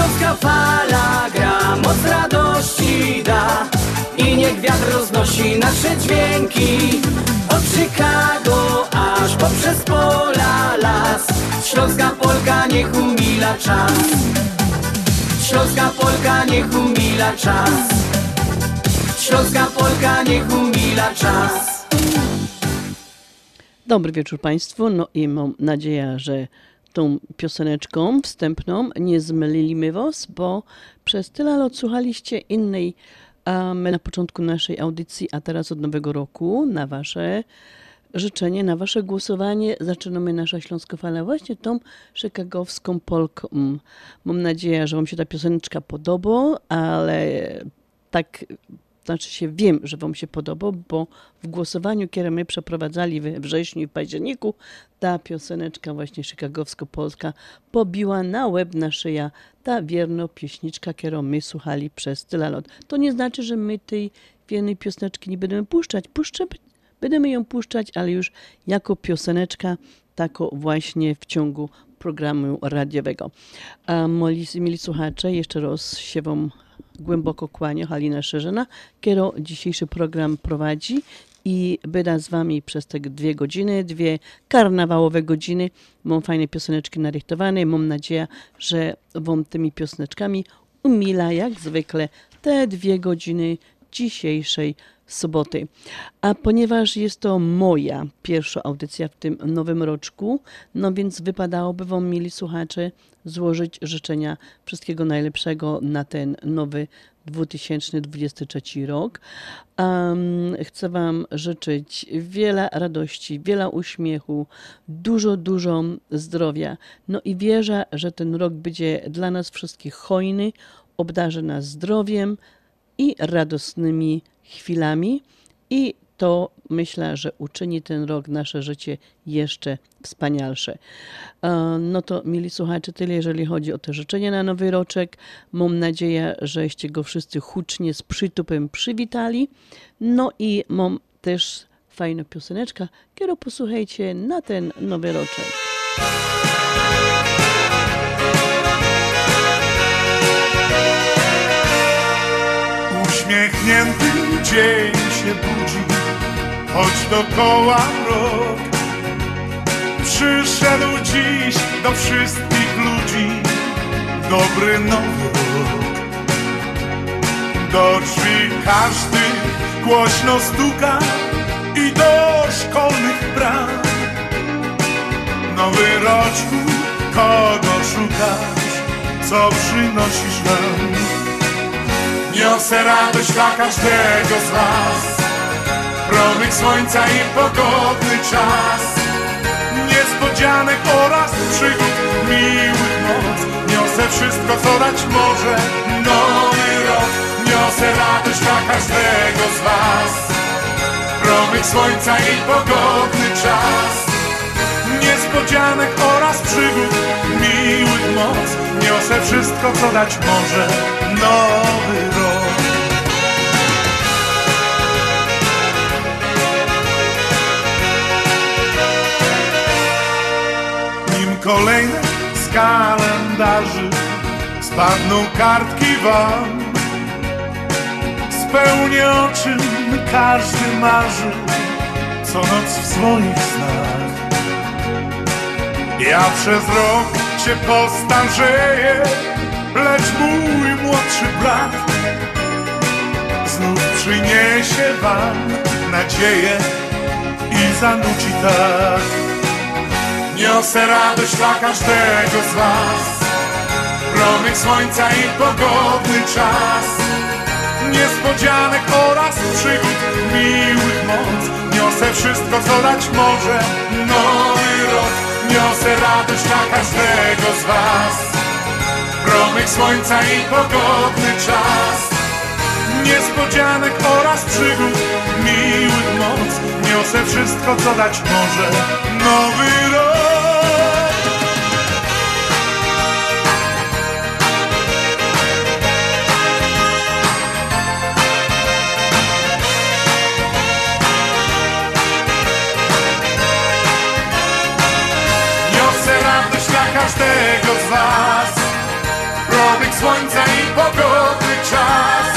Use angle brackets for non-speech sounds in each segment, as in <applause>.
Śląska fala gra, moc radości da. I niech wiatr roznosi nasze dźwięki. Od Chicago aż poprzez pola las. Śląska Polka niech umila czas. Śląska Polka niech umila czas. Śląska Polka niech umila czas. Dobry wieczór Państwu. No i mam nadzieję, że tą pioseneczką wstępną nie zmyliliśmy Was, bo przez tyle lat słuchaliście innej na początku naszej audycji, a teraz od nowego roku na Wasze życzenie, na Wasze głosowanie zaczynamy nasza Śląskofala właśnie tą chicagowską Polką. Mam nadzieję, że Wam się ta pioseneczka podoba, ale tak znaczy się wiem, że Wam się podoba, bo w głosowaniu, które my przeprowadzali we wrześniu i w październiku, ta pioseneczka właśnie chicagowsko-polska pobiła na łeb na szyja ta wierna pieśniczka, którą my słuchali przez tyle lat. To nie znaczy, że my tej wiernej pioseneczki nie będziemy puszczać. Puszczę, będziemy ją puszczać, ale już jako pioseneczka, tako właśnie w ciągu programu radiowego. A moi mili słuchacze, jeszcze raz się Wam głęboko kłania Halina Szerzyna, która dzisiejszy program prowadzi i byda z wami przez te dwie godziny, dwie karnawałowe godziny. Mam fajne pioseneczki narychtowane. Mam nadzieję, że wam tymi pioseneczkami umila jak zwykle te dwie godziny dzisiejszej soboty. A ponieważ jest to moja pierwsza audycja w tym nowym roczku, no więc wypadałoby Wam, mieli słuchacze, złożyć życzenia wszystkiego najlepszego na ten nowy 2023 rok. Um, chcę Wam życzyć wiele radości, wiele uśmiechu, dużo, dużo zdrowia. No i wierzę, że ten rok będzie dla nas wszystkich hojny, obdarzy nas zdrowiem i radosnymi chwilami i to myślę, że uczyni ten rok nasze życie jeszcze wspanialsze. No to, mili słuchacze, tyle jeżeli chodzi o te życzenia na nowy roczek. Mam nadzieję, żeście go wszyscy hucznie z przytupem przywitali. No i mam też fajną pioseneczkę, którą posłuchajcie na ten nowy roczek. Uśmiechnięty dzień się budzi, choć dokoła rok. Przyszedł dziś do wszystkich ludzi dobry nowy rok. Do drzwi każdy głośno stuka i do szkolnych bram. Nowy roczku, kogo szukasz, co przynosisz nam? Niosę radość dla każdego z was. Promyk słońca i pogodny czas. Niespodzianek oraz przygód miłych noc Niosę wszystko co dać może Nowy rok. Niosę radość dla każdego z was. Promyk słońca i pogodny czas. Niespodzianek oraz przygód miłych moc Niosę wszystko co dać może. Nowy rok. Nim kolejne z kalendarzy Spadną kartki wam Spełnię o czym każdy marzy Co noc w swoich snach. Ja przez rok się postarzeję Lecz mój młodszy brat Znów przyniesie wam nadzieję I zanuci tak. Niosę radość dla każdego z was Promyk słońca i pogodny czas. Niespodzianek oraz przygód miłych moc Niosę wszystko co dać może Nowy rok Niosę radość dla każdego z was. Promyk słońca i pogodny czas. Niespodzianek oraz przygód miłych moc. Niosę wszystko co dać może. Nowy rok każdego z was. Promyk słońca i pogodny czas.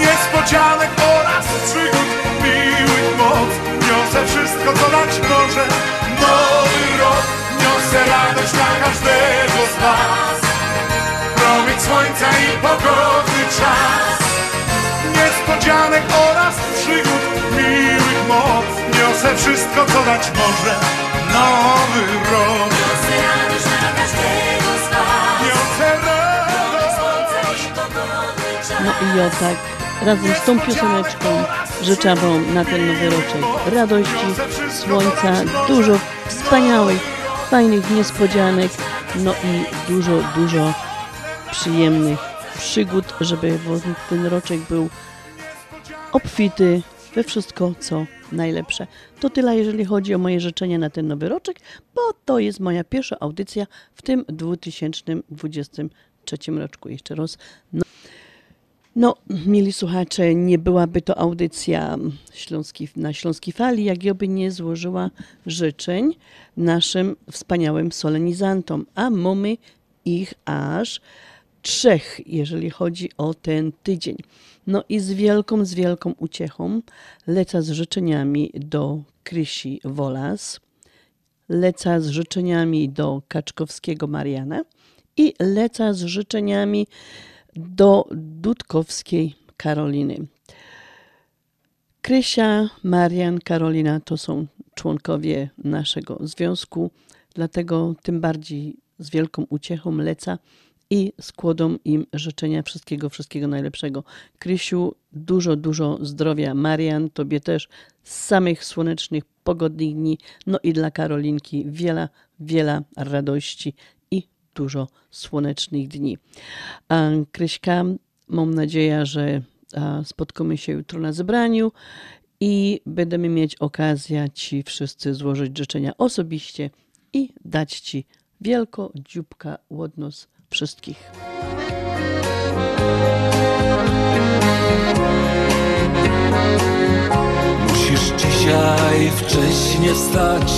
Niespodzianek oraz przygód miłych moc. Niosę wszystko co dać może. Nowy rok Niosę radość dla każdego z was. Promyk słońca i pogodny czas. Niespodzianek oraz przygód miłych moc. Niosę wszystko co dać może. Nowy rok każdego z was. No i o tak, razem z tą pioseneczką życzę Wam na ten nowy roczek radości, słońca, dużo wspaniałych, fajnych niespodzianek, no i dużo, dużo przyjemnych przygód, żeby ten roczek był obfity we wszystko, co najlepsze. To tyle, jeżeli chodzi o moje życzenia na ten nowy roczek, bo to jest moja pierwsza audycja w tym 2023 roczku. Jeszcze raz. No, no, mieli słuchacze, nie byłaby to audycja Śląski, na Śląskiej Fali, jak ja by nie złożyła życzeń naszym wspaniałym solenizantom, a mamy ich aż trzech, jeżeli chodzi o ten tydzień. No i z wielką, z wielką uciechą lecę z życzeniami do Krysi Wolas, lecę z życzeniami do Kaczkowskiego Mariana i lecę z życzeniami do Dudkowskiej Karoliny. Krysia, Marian, Karolina to są członkowie naszego związku, dlatego tym bardziej z wielką uciechą leca i składam im życzenia wszystkiego, wszystkiego najlepszego. Krysiu, dużo, dużo zdrowia. Marian, tobie też samych słonecznych, pogodnych dni. No i dla Karolinki wiele, wiele radości i dużo słonecznych dni. Kryśka, mam nadzieję, że spotkamy się jutro na zebraniu i będziemy mieć okazję Ci wszyscy złożyć życzenia osobiście i dać Ci wielko dzióbka od nas wszystkich. Musisz dzisiaj wcześnie wstać,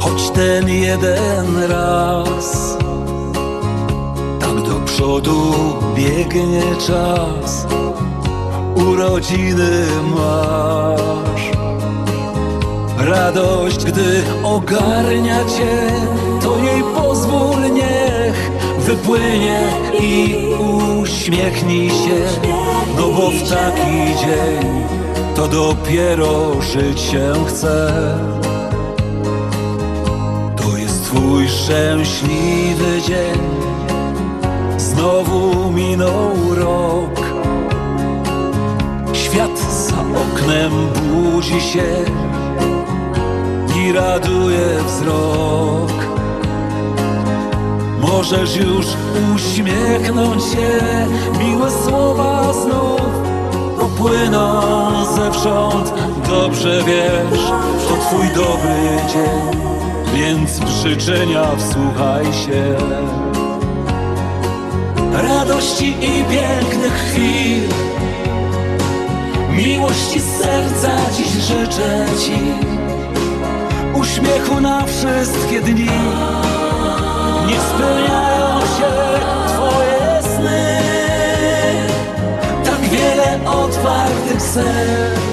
choć ten jeden raz. Tak do przodu biegnie czas, urodziny masz. Radość, gdy ogarnia cię, to jej niech wypłynie i uśmiechnij się, no bo w taki dzień to dopiero żyć się chce. To jest twój szczęśliwy dzień, znowu minął rok. Świat za oknem budzi się i raduje wzrok. Możesz już uśmiechnąć się, miłe słowa znów popłyną zewsząd. Dobrze wiesz, to twój dobry dzień, więc w życzenia wsłuchaj się. Radości i pięknych chwil, miłości z serca dziś życzę ci. Uśmiechu na wszystkie dni Niech spełniają się Twoje sny. Tak wiele otwartych serc.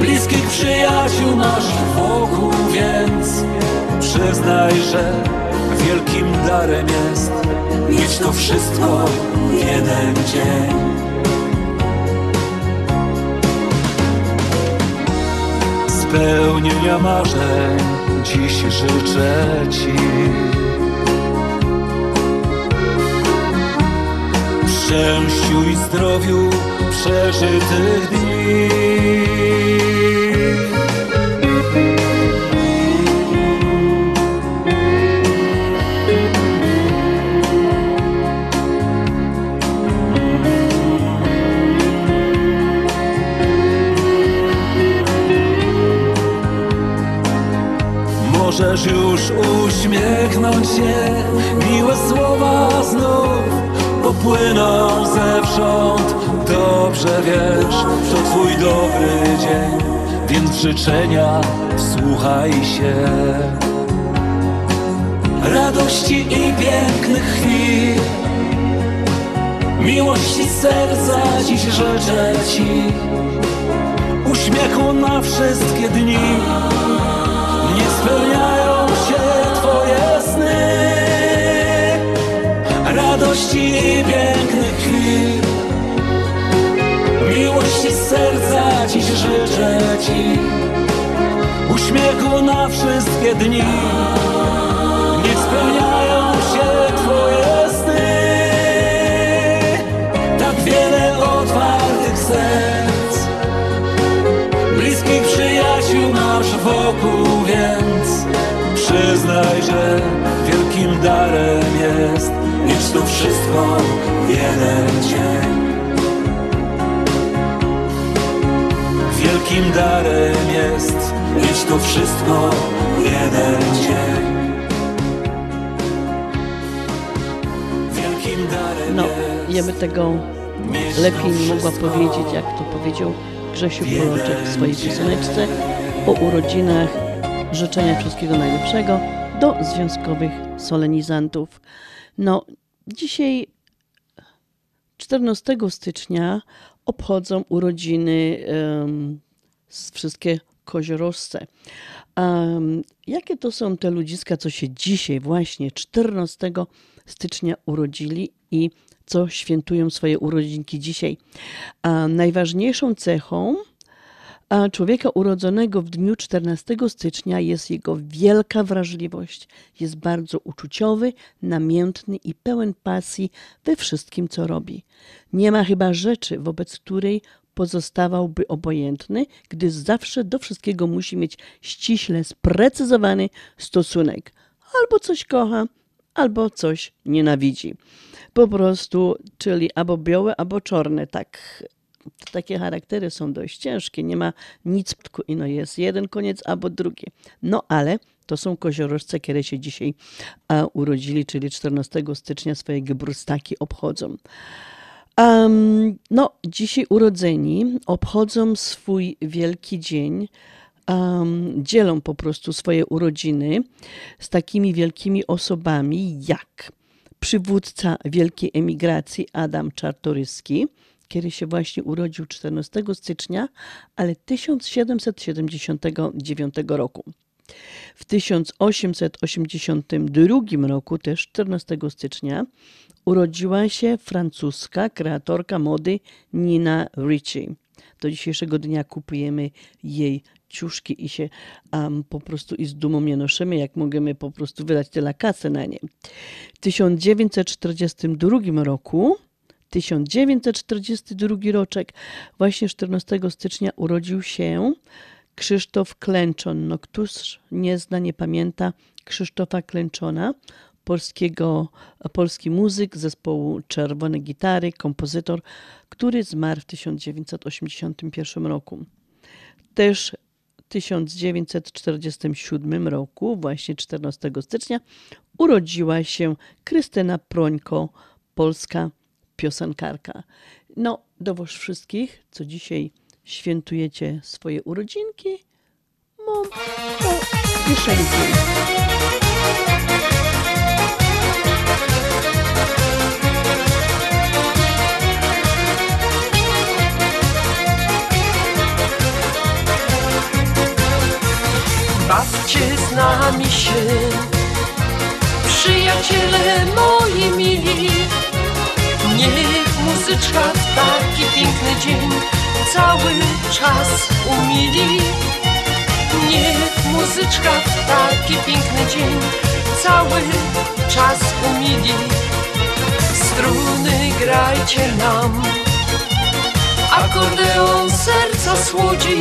Bliskich przyjaciół masz wokół, więc Przyznaj, że wielkim darem jest Mieć to wszystko w jeden dzień spełnienia marzeń dziś życzę Ci. W szczęściu i zdrowiu przeżytych dni. Możesz już uśmiechnąć się, miłe słowa znów popłyną zewsząd. Dobrze wiesz, to twój dobry dzień, więc życzenia wsłuchaj się. Radości i pięknych chwil, miłości serca dziś życzę ci. Uśmiechu na wszystkie dni spełniają się Twoje sny. Radości i pięknych chwil, miłości z serca dziś życzę Ci. Uśmiechu na wszystkie dni, niech spełniają się Twoje wokół, więc przyznaj, że wielkim darem jest mieć to wszystko w jeden dzień. Wielkim darem jest mieć to wszystko w jeden dzień. Wielkim darem No, jest ja by tego lepiej nie mogła powiedzieć, jak to powiedział Grzesiu Poloczek w swojej pioseneczce o urodzinach. Życzenia wszystkiego najlepszego do związkowych solenizantów. No, dzisiaj 14 stycznia obchodzą urodziny z wszystkie koziorożce. Um, jakie to są te ludziska, co się dzisiaj właśnie 14 stycznia urodzili i co świętują swoje urodzinki dzisiaj? A najważniejszą cechą a człowieka urodzonego w dniu 14 stycznia jest jego wielka wrażliwość. Jest bardzo uczuciowy, namiętny i pełen pasji we wszystkim, co robi. Nie ma chyba rzeczy, wobec której pozostawałby obojętny, gdyż zawsze do wszystkiego musi mieć ściśle sprecyzowany stosunek. Albo coś kocha, albo coś nienawidzi. Po prostu, czyli albo białe, albo czarne, tak takie charaktery są dość ciężkie, nie ma nic, ino jest jeden koniec albo drugi. No ale to są koziorożce, które się dzisiaj a, urodzili, czyli 14 stycznia swoje geburstaki obchodzą. Um, no, dzisiaj urodzeni obchodzą swój wielki dzień, um, dzielą po prostu swoje urodziny z takimi wielkimi osobami jak przywódca wielkiej emigracji Adam Czartoryski, który się właśnie urodził 14 stycznia, ale 1779 roku. W 1882 roku, też 14 stycznia, urodziła się francuska kreatorka mody Nina Ricci. Do dzisiejszego dnia kupujemy jej ciuszki i się um, po prostu i z dumą je noszymy, jak możemy po prostu wydać tyle kasy na nie. W 1942 roku 1942 roczek. Właśnie 14 stycznia urodził się Krzysztof Klęczon. No, któż nie zna, nie pamięta Krzysztofa Klęczona, polskiego, polski muzyk zespołu Czerwone Gitary, kompozytor, który zmarł w 1981 roku. Też w 1947 roku, właśnie 14 stycznia, urodziła się Krystyna Prońko, polska piosenkarka. No, do was wszystkich, co dzisiaj świętujecie swoje urodzinki, mam to kieszenki. Bawcie z nami się, przyjaciele moi mili. Niech muzyczka w taki piękny dzień cały czas umili. Niech muzyczka w taki piękny dzień cały czas umili. Struny grajcie nam, akordeon serca słodzi.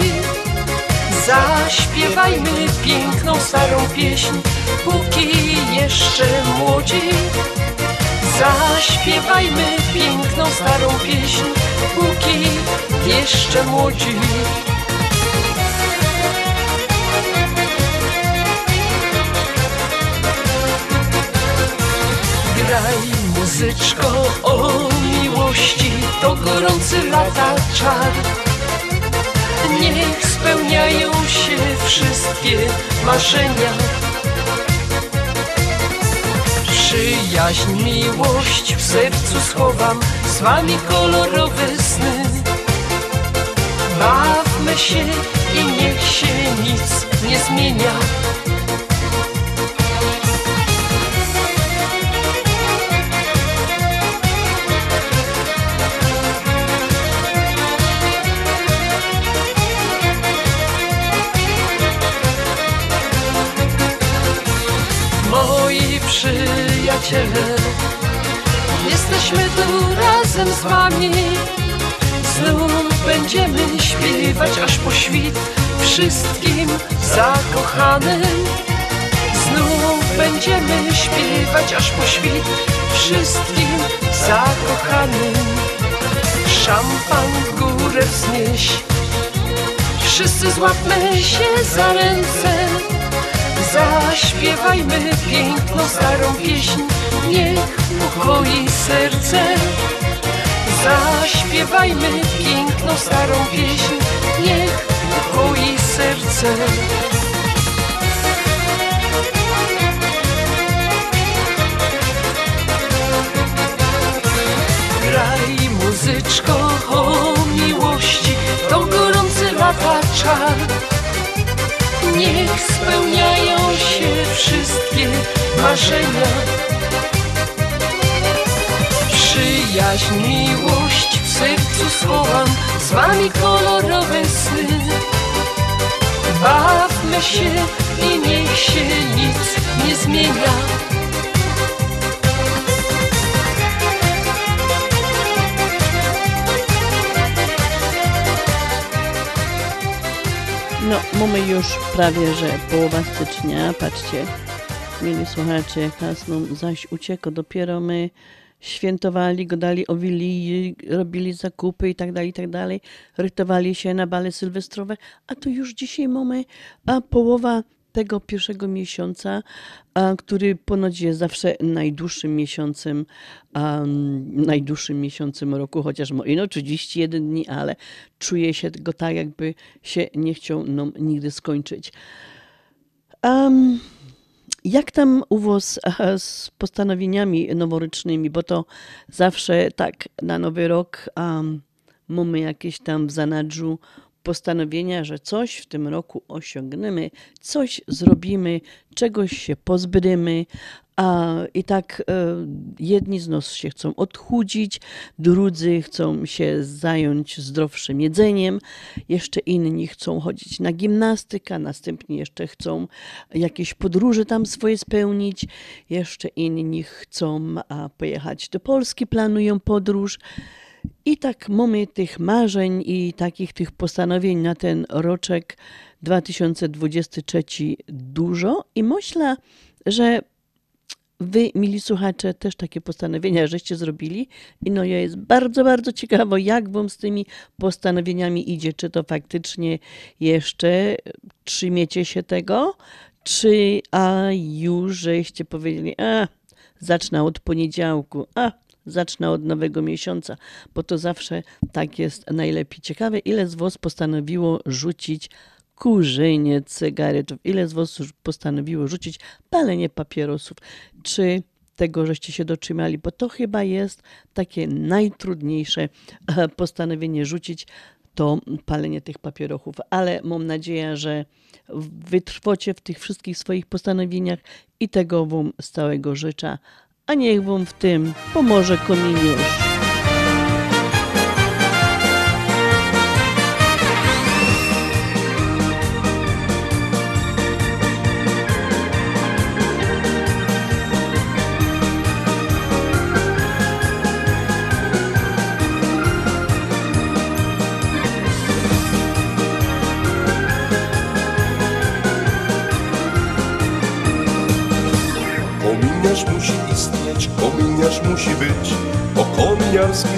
Zaśpiewajmy piękną starą pieśń, póki jeszcze młodzi. Zaśpiewajmy piękną starą pieśń, póki jeszcze młodzi. Graj muzyczko o miłości, to gorący lata czar. Niech spełniają się wszystkie marzenia. Przyjaźń, miłość w sercu schowam, z wami kolorowe sny. Bawmy się i niech się nic nie zmienia. Moi jesteśmy tu razem z wami. Znów będziemy śpiewać aż po świt wszystkim zakochanym. Znów będziemy śpiewać aż po świt wszystkim zakochanym. Szampan w górę wznieś, wszyscy złapmy się za ręce. Zaśpiewajmy piękną starą pieśń, niech ukoi serce. Zaśpiewajmy piękną starą pieśń, niech ukoi serce. Graj muzyczko o miłości, to gorący lata czar. Niech spełniają wszystkie marzenia. Przyjaźń, miłość w sercu schowam, z wami kolorowe sny. Bawmy się i niech się nic nie zmienia. Mamy już prawie, że połowa stycznia. Patrzcie, mieli słuchacze, nam zaś uciekł. Dopiero my świętowali, godali, owili, robili zakupy i tak dalej, i tak dalej. Rytowali się na bale sylwestrowe, a to już dzisiaj mamy a połowa tego pierwszego miesiąca, który ponoć jest zawsze najdłuższym miesiącem, najdłuższym miesiącem roku, chociaż ino 31 dni, ale czuje się go tak, jakby się nie chciał nam nigdy skończyć. Um, jak tam u Was z postanowieniami noworocznymi, bo to zawsze tak na nowy rok um, mamy jakieś tam w zanadrzu postanowienia, że coś w tym roku osiągniemy, coś zrobimy, czegoś się pozbymy, A, I tak e, jedni z nas się chcą odchudzić, drudzy chcą się zająć zdrowszym jedzeniem, jeszcze inni chcą chodzić na gimnastykę, następnie jeszcze chcą jakieś podróże tam swoje spełnić, jeszcze inni chcą pojechać do Polski, planują podróż. I tak mamy tych marzeń i takich tych postanowień na ten roczek 2023 dużo i myślę, że Wy, mili słuchacze, też takie postanowienia żeście zrobili. I no ja jest bardzo, bardzo ciekawa, jak wam z tymi postanowieniami idzie. Czy to faktycznie jeszcze trzymiecie się tego, czy a już żeście powiedzieli, a zacznę od poniedziałku, a zacznę od nowego miesiąca, bo to zawsze tak jest najlepiej. Ciekawe, ile z was postanowiło rzucić kurzenie cygaretów, ile z was postanowiło rzucić palenie papierosów, czy tego, żeście się dotrzymali, bo to chyba jest takie najtrudniejsze e, postanowienie rzucić, to palenie tych papierosów, ale mam nadzieję, że wytrwocie w tych wszystkich swoich postanowieniach i tego wam z całego życzę, a niech wam w tym pomoże kominiusz.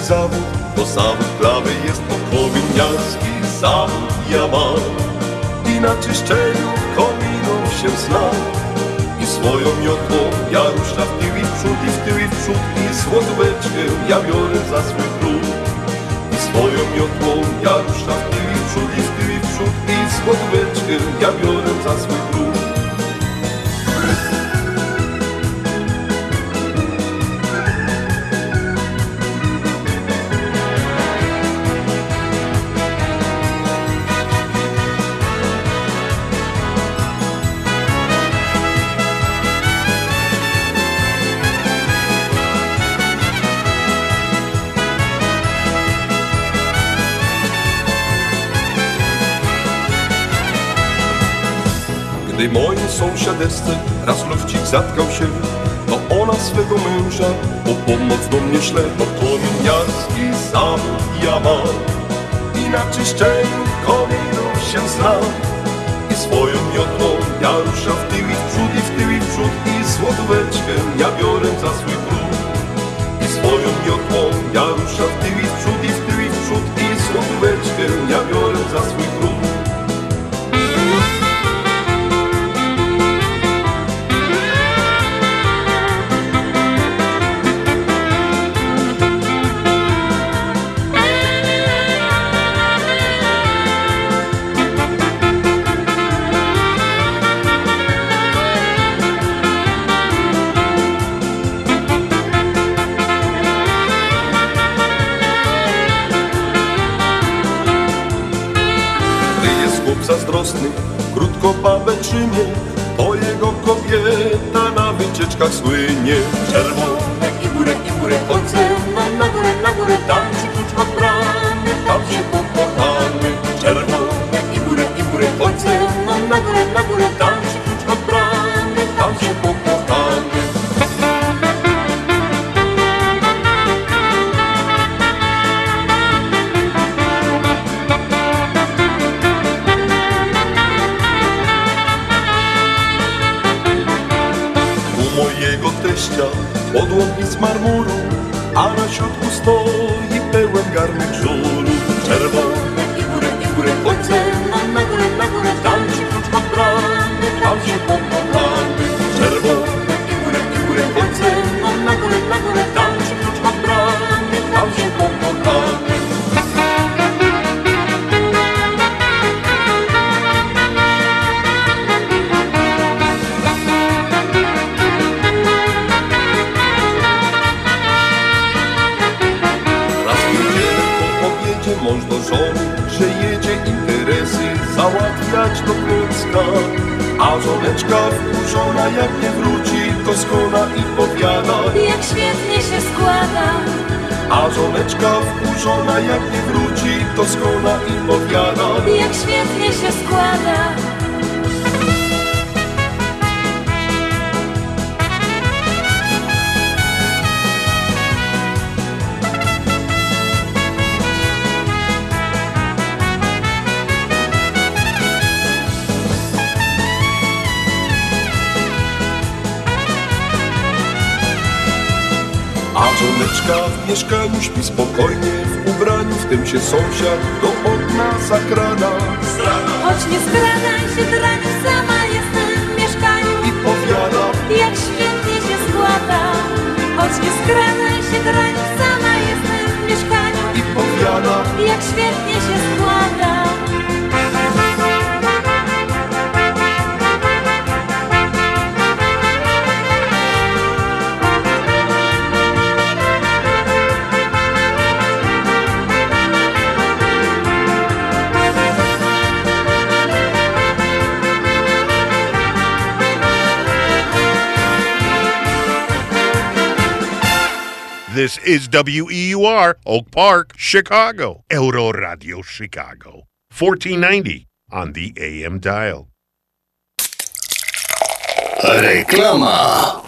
Zawód to zawód prawy jest, bo kominiarski zawód ja mam. I na czyszczeniu kominów się znam. I swoją miotłą ja ruszam w tył i w przód, i w tył i w przód, i słodóweczkę ja biorę za swój klub. I swoją miotłą ja ruszam w tył i w przód, i w tył i w przód, i słodóweczkę ja biorę za swój klub. Sąsiadeczce raz lufcik zatkał się, to ona swego męża o pomoc do mnie szle, to kominiarski zawód ja mam. I na czyszczeniu kominów się znam. I swoją miotłą ja ruszam w tył i w przód, i w tył i w przód, i złotóweczkę ja biorę za swój próg. I swoją miotłą ja ruszam w tył i w przód, i w tył i w przód, i złotóweczkę ja biorę za swój próg. Trzymie, to jego kobieta na wycieczkach słynie. Czerwone is WEUR, Oak Park, Chicago. Euro Radio Chicago. 1490 on the AM dial. Reklama.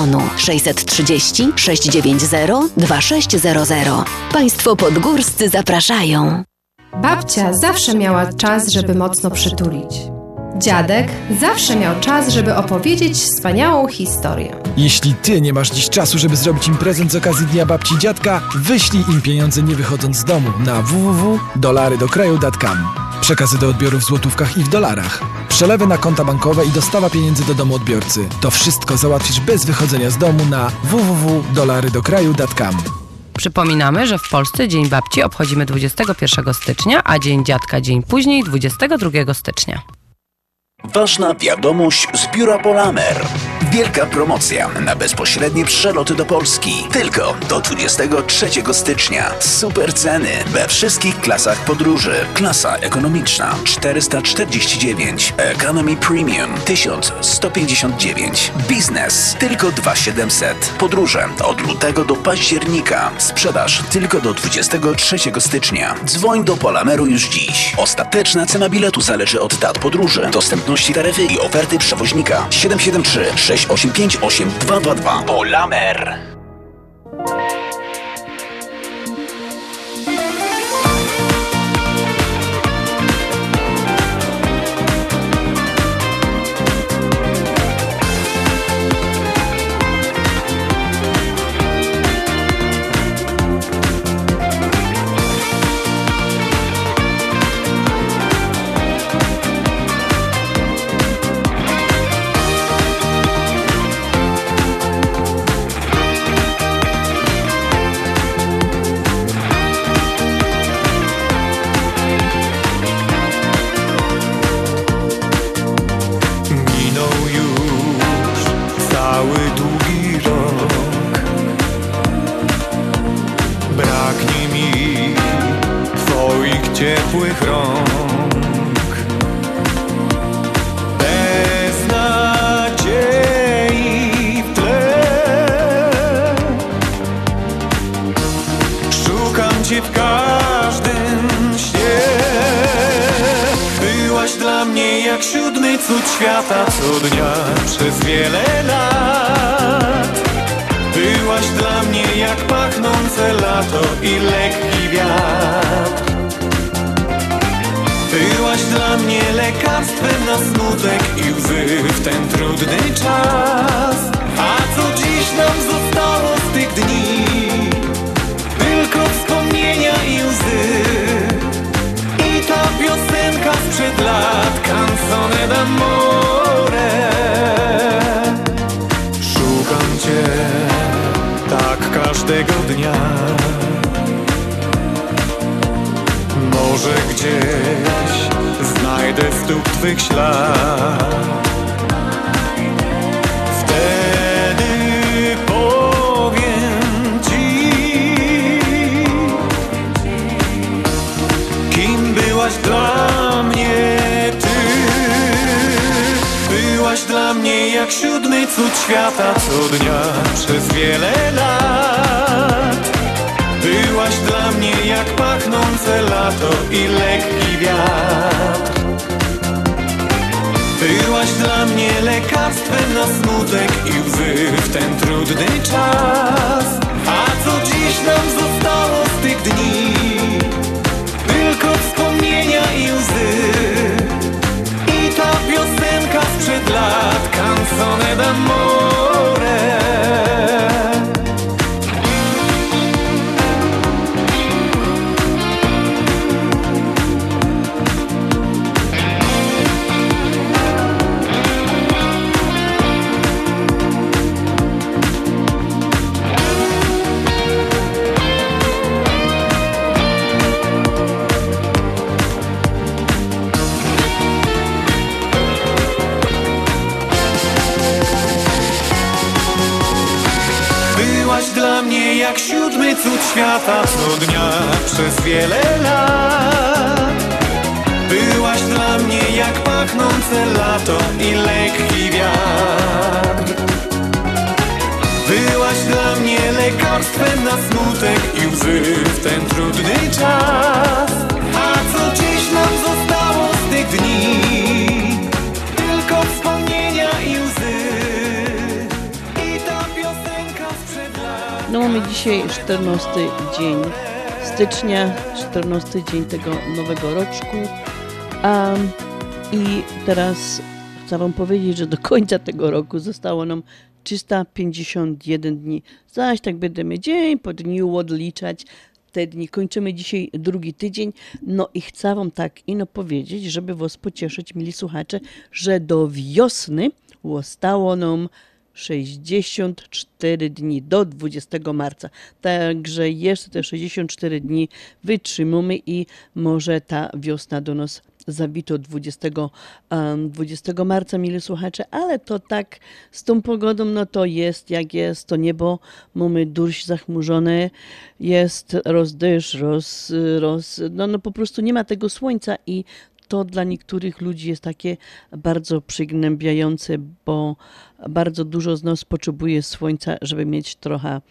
630 690 2600. Państwo podgórscy zapraszają. Babcia zawsze miała czas, żeby mocno przytulić. Dziadek zawsze miał czas, żeby opowiedzieć wspaniałą historię. Jeśli ty nie masz dziś czasu, żeby zrobić im prezent z okazji Dnia Babci i Dziadka, wyślij im pieniądze nie wychodząc z domu na www.dolarydokraju.com. Przekazy do odbioru w złotówkach i w dolarach. Przelewy na konta bankowe i dostawa pieniędzy do domu odbiorcy. To wszystko załatwisz bez wychodzenia z domu na www.dolarydokraju.com. Przypominamy, że w Polsce Dzień Babci obchodzimy 21 stycznia, a Dzień Dziadka dzień później 22 stycznia. Ważna wiadomość z biura Polamer. Wielka promocja na bezpośrednie przeloty do Polski. Tylko do 23 stycznia. Super ceny we wszystkich klasach podróży. Klasa ekonomiczna 449, Economy Premium 1159, Biznes tylko 2700. Podróże od lutego do października. Sprzedaż tylko do 23 stycznia. Dzwoń do Polameru już dziś. Ostateczna cena biletu zależy od dat podróży, dostępności taryfy i oferty przewoźnika. 773 685 8222. Polamer. Byłaś dla mnie Ty. Byłaś dla mnie jak siódmy cud świata co dnia przez wiele lat. Byłaś dla mnie jak pachnące lato i lekki wiatr. Byłaś dla mnie lekarstwem na smutek i łzy w ten trudny czas. A co dziś nam zostało z tych dni? I ta piosenka sprzed lat, canzone d'amore. Świata co dnia przez wiele lat. Byłaś dla mnie jak pachnące lato i lekki wiatr. Byłaś dla mnie lekarstwem na smutek i łzy w ten trudny czas. A co dziś nam zostało z tych dni? Mamy dzisiaj 14 dzień stycznia, 14 dzień tego nowego roczku. A, I teraz chcę Wam powiedzieć, że do końca tego roku zostało nam 351 dni. Zaś tak będziemy dzień po dniu odliczać te dni. Kończymy dzisiaj drugi tydzień. No i chcę Wam tak ino powiedzieć, żeby Was pocieszyć, mili słuchacze, że do wiosny zostało nam 64 dni do 20 marca. Także jeszcze te 64 dni wytrzymamy i może ta wiosna do nas zawito 20, um, 20 marca, mili słuchacze, ale to tak z tą pogodą, no to jest jak jest, to niebo mamy dość zachmurzone, jest rozdeszcz, roz, roz, no, no po prostu nie ma tego słońca i to dla niektórych ludzi jest takie bardzo przygnębiające, bo bardzo dużo z nas potrzebuje słońca, żeby mieć trochę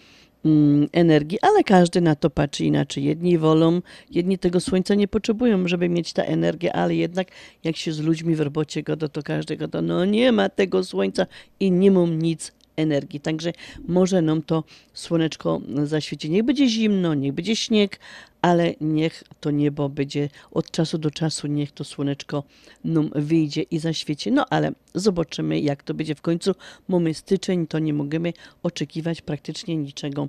mm, energii, ale każdy na to patrzy inaczej. Jedni wolą, jedni tego słońca nie potrzebują, żeby mieć tę energię, ale jednak jak się z ludźmi w robocie goda, to każdy goda, no nie ma tego słońca i nie mam nic energii. Także może nam to słoneczko zaświeci. Niech będzie zimno, niech będzie śnieg, ale niech to niebo będzie od czasu do czasu, niech to słoneczko nam wyjdzie i zaświeci. No ale zobaczymy, jak to będzie w końcu. Mamy styczeń, to nie możemy oczekiwać praktycznie niczego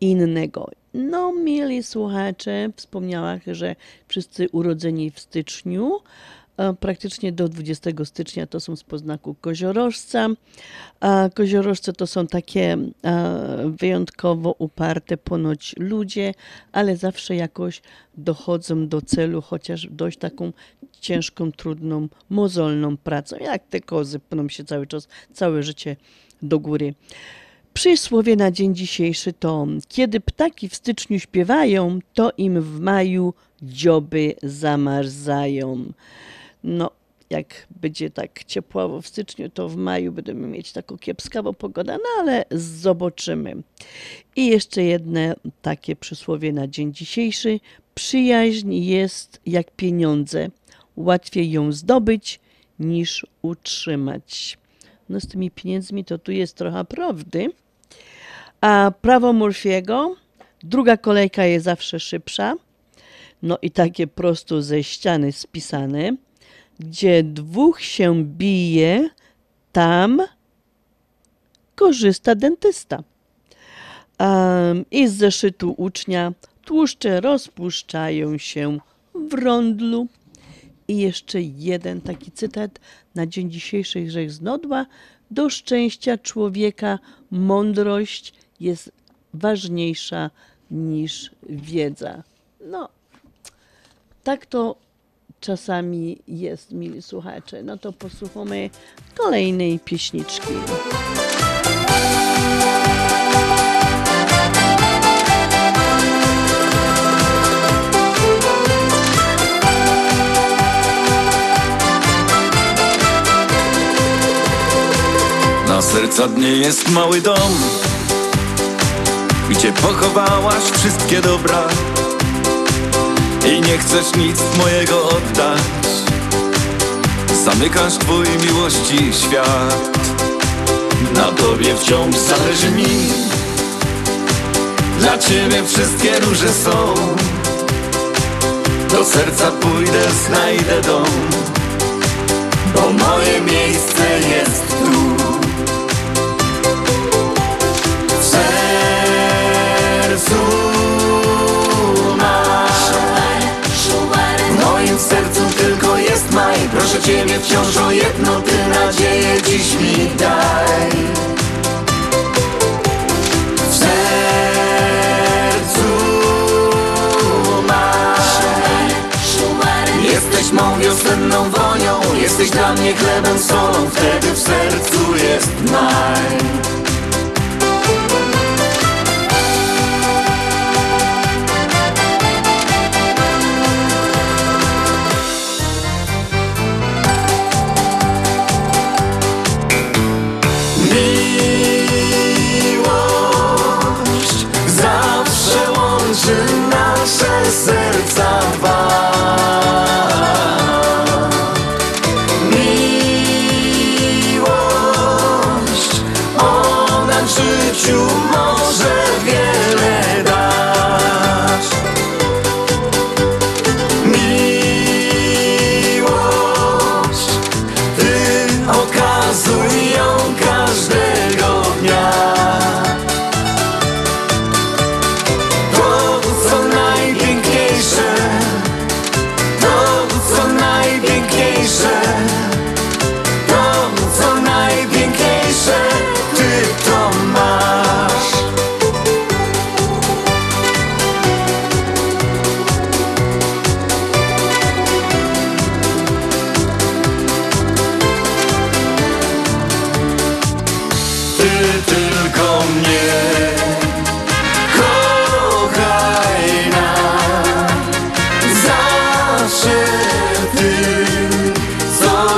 innego. No, mieli słuchacze, wspomniałam, że wszyscy urodzeni w styczniu, praktycznie do 20 stycznia to są z poznaku koziorożca. Koziorożce to są takie wyjątkowo uparte ponoć ludzie, ale zawsze jakoś dochodzą do celu, chociaż dość taką ciężką, trudną, mozolną pracą, jak te kozy pną się cały czas, całe życie do góry. Przysłowie na dzień dzisiejszy to kiedy ptaki w styczniu śpiewają, to im w maju dzioby zamarzają. No, jak będzie tak ciepławo w styczniu, to w maju będziemy mieć taką kiepskawą pogodę, no ale zobaczymy. I jeszcze jedno takie przysłowie na dzień dzisiejszy. Przyjaźń jest jak pieniądze. Łatwiej ją zdobyć niż utrzymać. No z tymi pieniędzmi to tu jest trochę prawdy. A prawo Murphy'ego, druga kolejka jest zawsze szybsza. No i takie prosto ze ściany spisane. Gdzie dwóch się bije, tam korzysta dentysta. Um, I z zeszytu ucznia tłuszcze rozpuszczają się w rondlu. I jeszcze jeden taki cytat na dzień dzisiejszy Grzech z Nodła. Do szczęścia człowieka mądrość jest ważniejsza niż wiedza. No, tak to czasami jest, mili słuchacze. No to posłuchamy kolejnej pieśniczki. Na serca dnie jest mały dom Gdzie pochowałaś wszystkie dobra I nie chcesz nic mojego oddać. Zamykasz twój miłości świat. Na tobie wciąż zależy mi. Dla ciebie wszystkie róże są. Do serca pójdę, znajdę dom. Bo moje miejsce jest tu Proszę Ciebie wciąż o jedno Ty nadzieję dziś mi daj. W sercu masz. Jesteś mą wiosenną wonią Jesteś dla mnie chlebem, solą Wtedy w sercu jest maj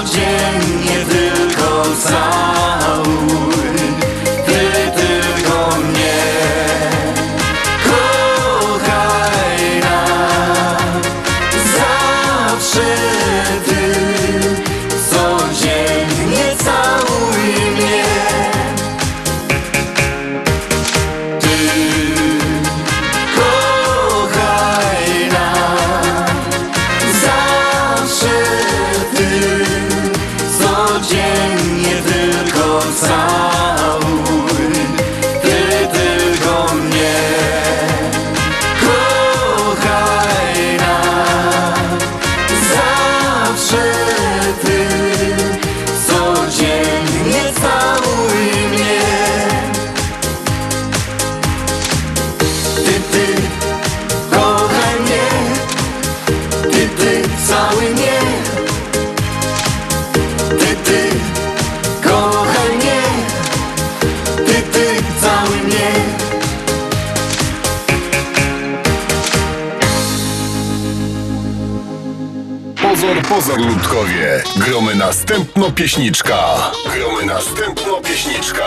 codziennie tylko całuj następno pieśniczka. Gromy następno pieśniczka.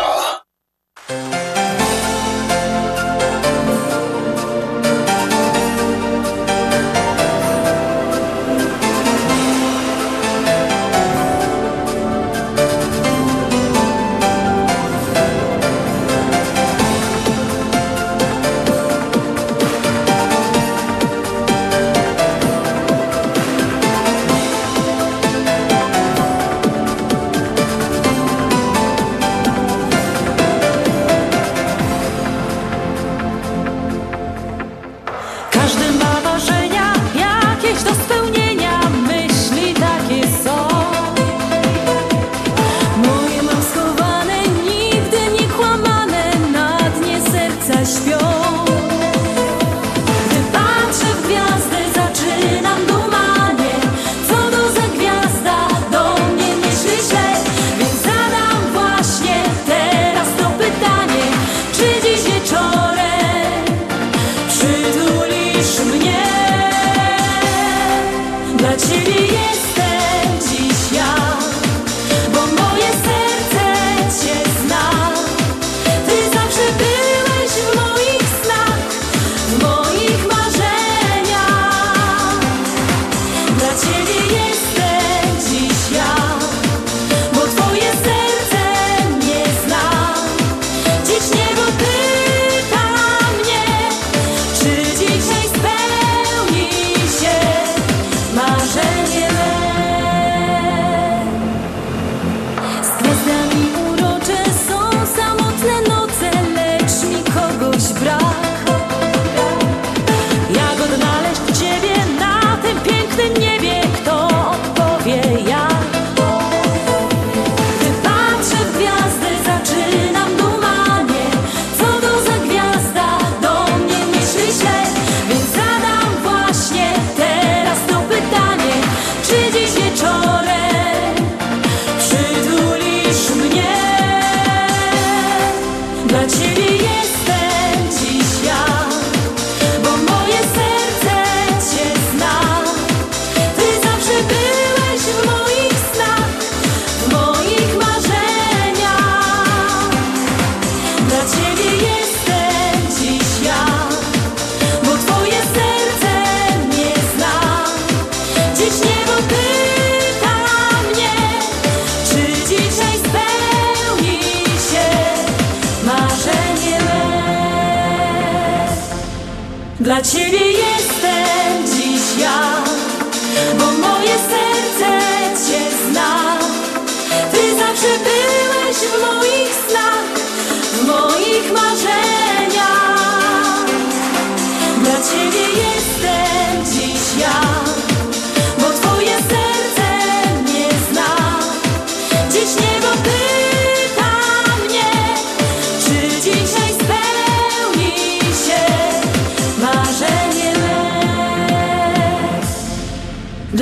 起立。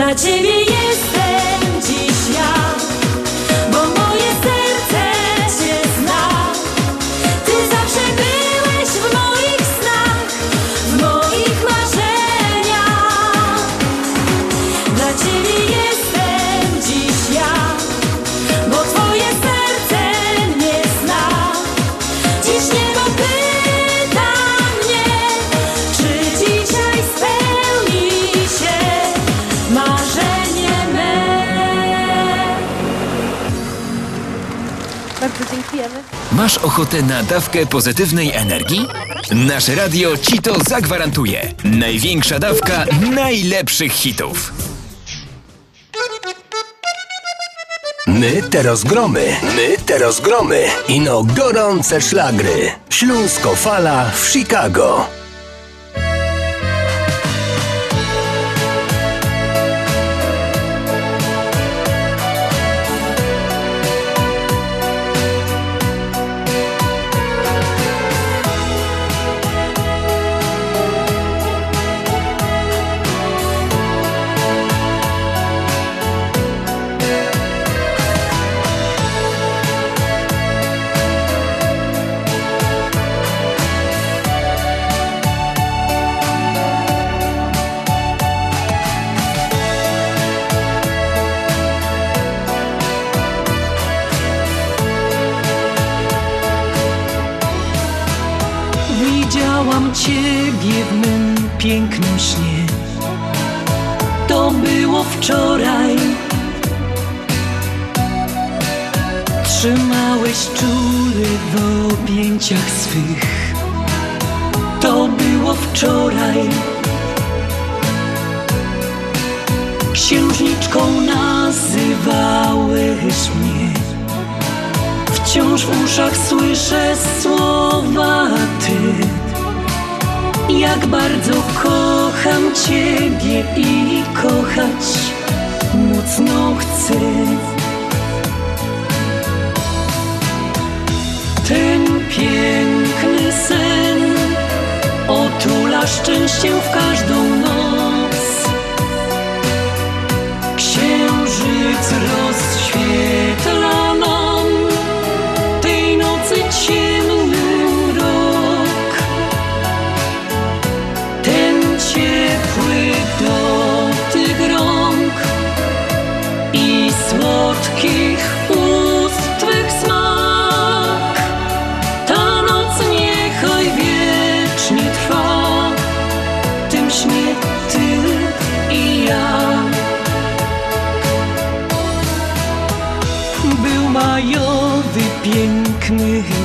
Bacemi'ye Masz ochotę na dawkę pozytywnej energii? Nasze radio ci to zagwarantuje. Największa dawka najlepszych hitów. My te rozgromy, my te rozgromy. Ino gorące szlagry. Śląsko fala w Chicago.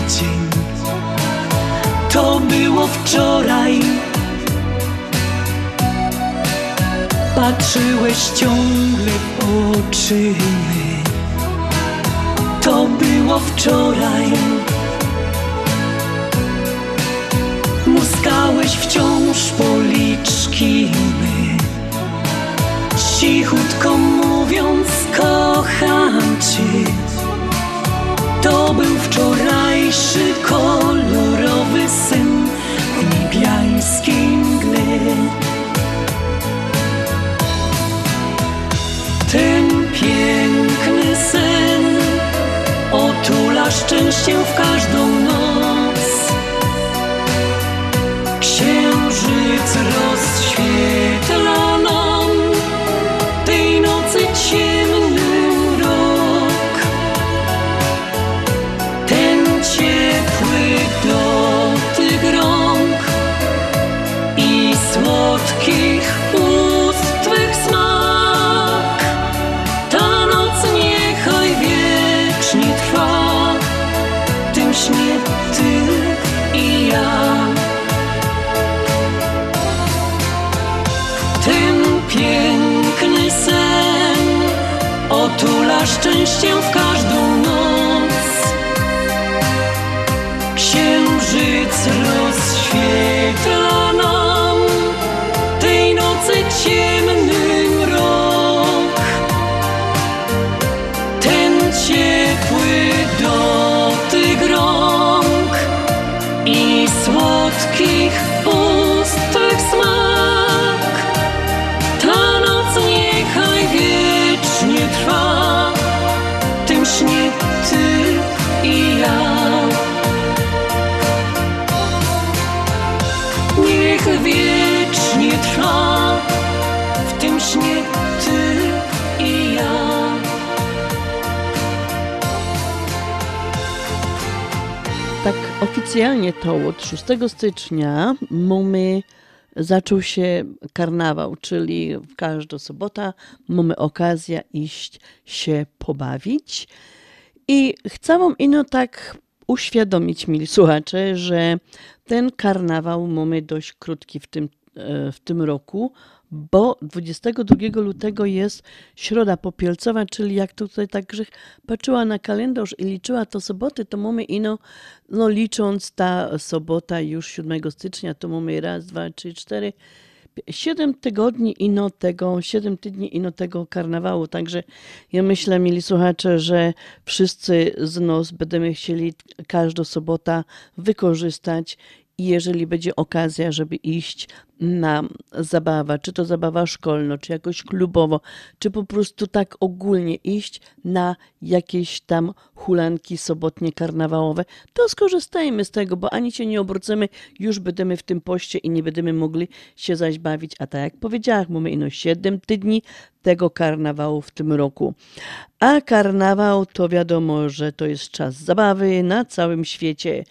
dzień. To było wczoraj. Patrzyłeś ciągle w oczy my To było wczoraj. Muskałeś wciąż policzki my Cichutko mówiąc kocham cię. To był wczorajszy kolorowy syn w niebiańskiej mgły. Ten piękny syn otula szczęście w każdą noc. Księżyc rozświetla. Szczęściem w każdą noc. Księżyc rozświetla oficjalnie to od 6 stycznia mamy zaczął się karnawał, czyli w każdą sobotę mamy okazję iść się pobawić. I chcę wam ino tak uświadomić, mili słuchacze, że ten karnawał mamy dość krótki w tym, e, w tym roku, bo 22 lutego jest Środa Popielcowa, czyli jak tutaj tak patrzyła na kalendarz i liczyła to soboty, to mamy ino, no licząc ta sobota już 7 stycznia, to mamy raz, dwa, trzy, cztery, siedem tygodni ino tego, siedem tygodni ino tego karnawału, także ja myślę, mieli słuchacze, że wszyscy z nas będziemy chcieli każdą sobotę wykorzystać jeżeli będzie okazja, żeby iść na zabawę, czy to zabawa szkolna, czy jakoś klubowo, czy po prostu tak ogólnie iść na jakieś tam hulanki sobotnie karnawałowe, to skorzystajmy z tego, bo ani się nie obrócimy, już będziemy w tym poście i nie będziemy mogli się zaś bawić. A tak jak powiedziałam, mamy ino 7 tygodni tego karnawału w tym roku. A karnawał to wiadomo, że to jest czas zabawy na całym świecie.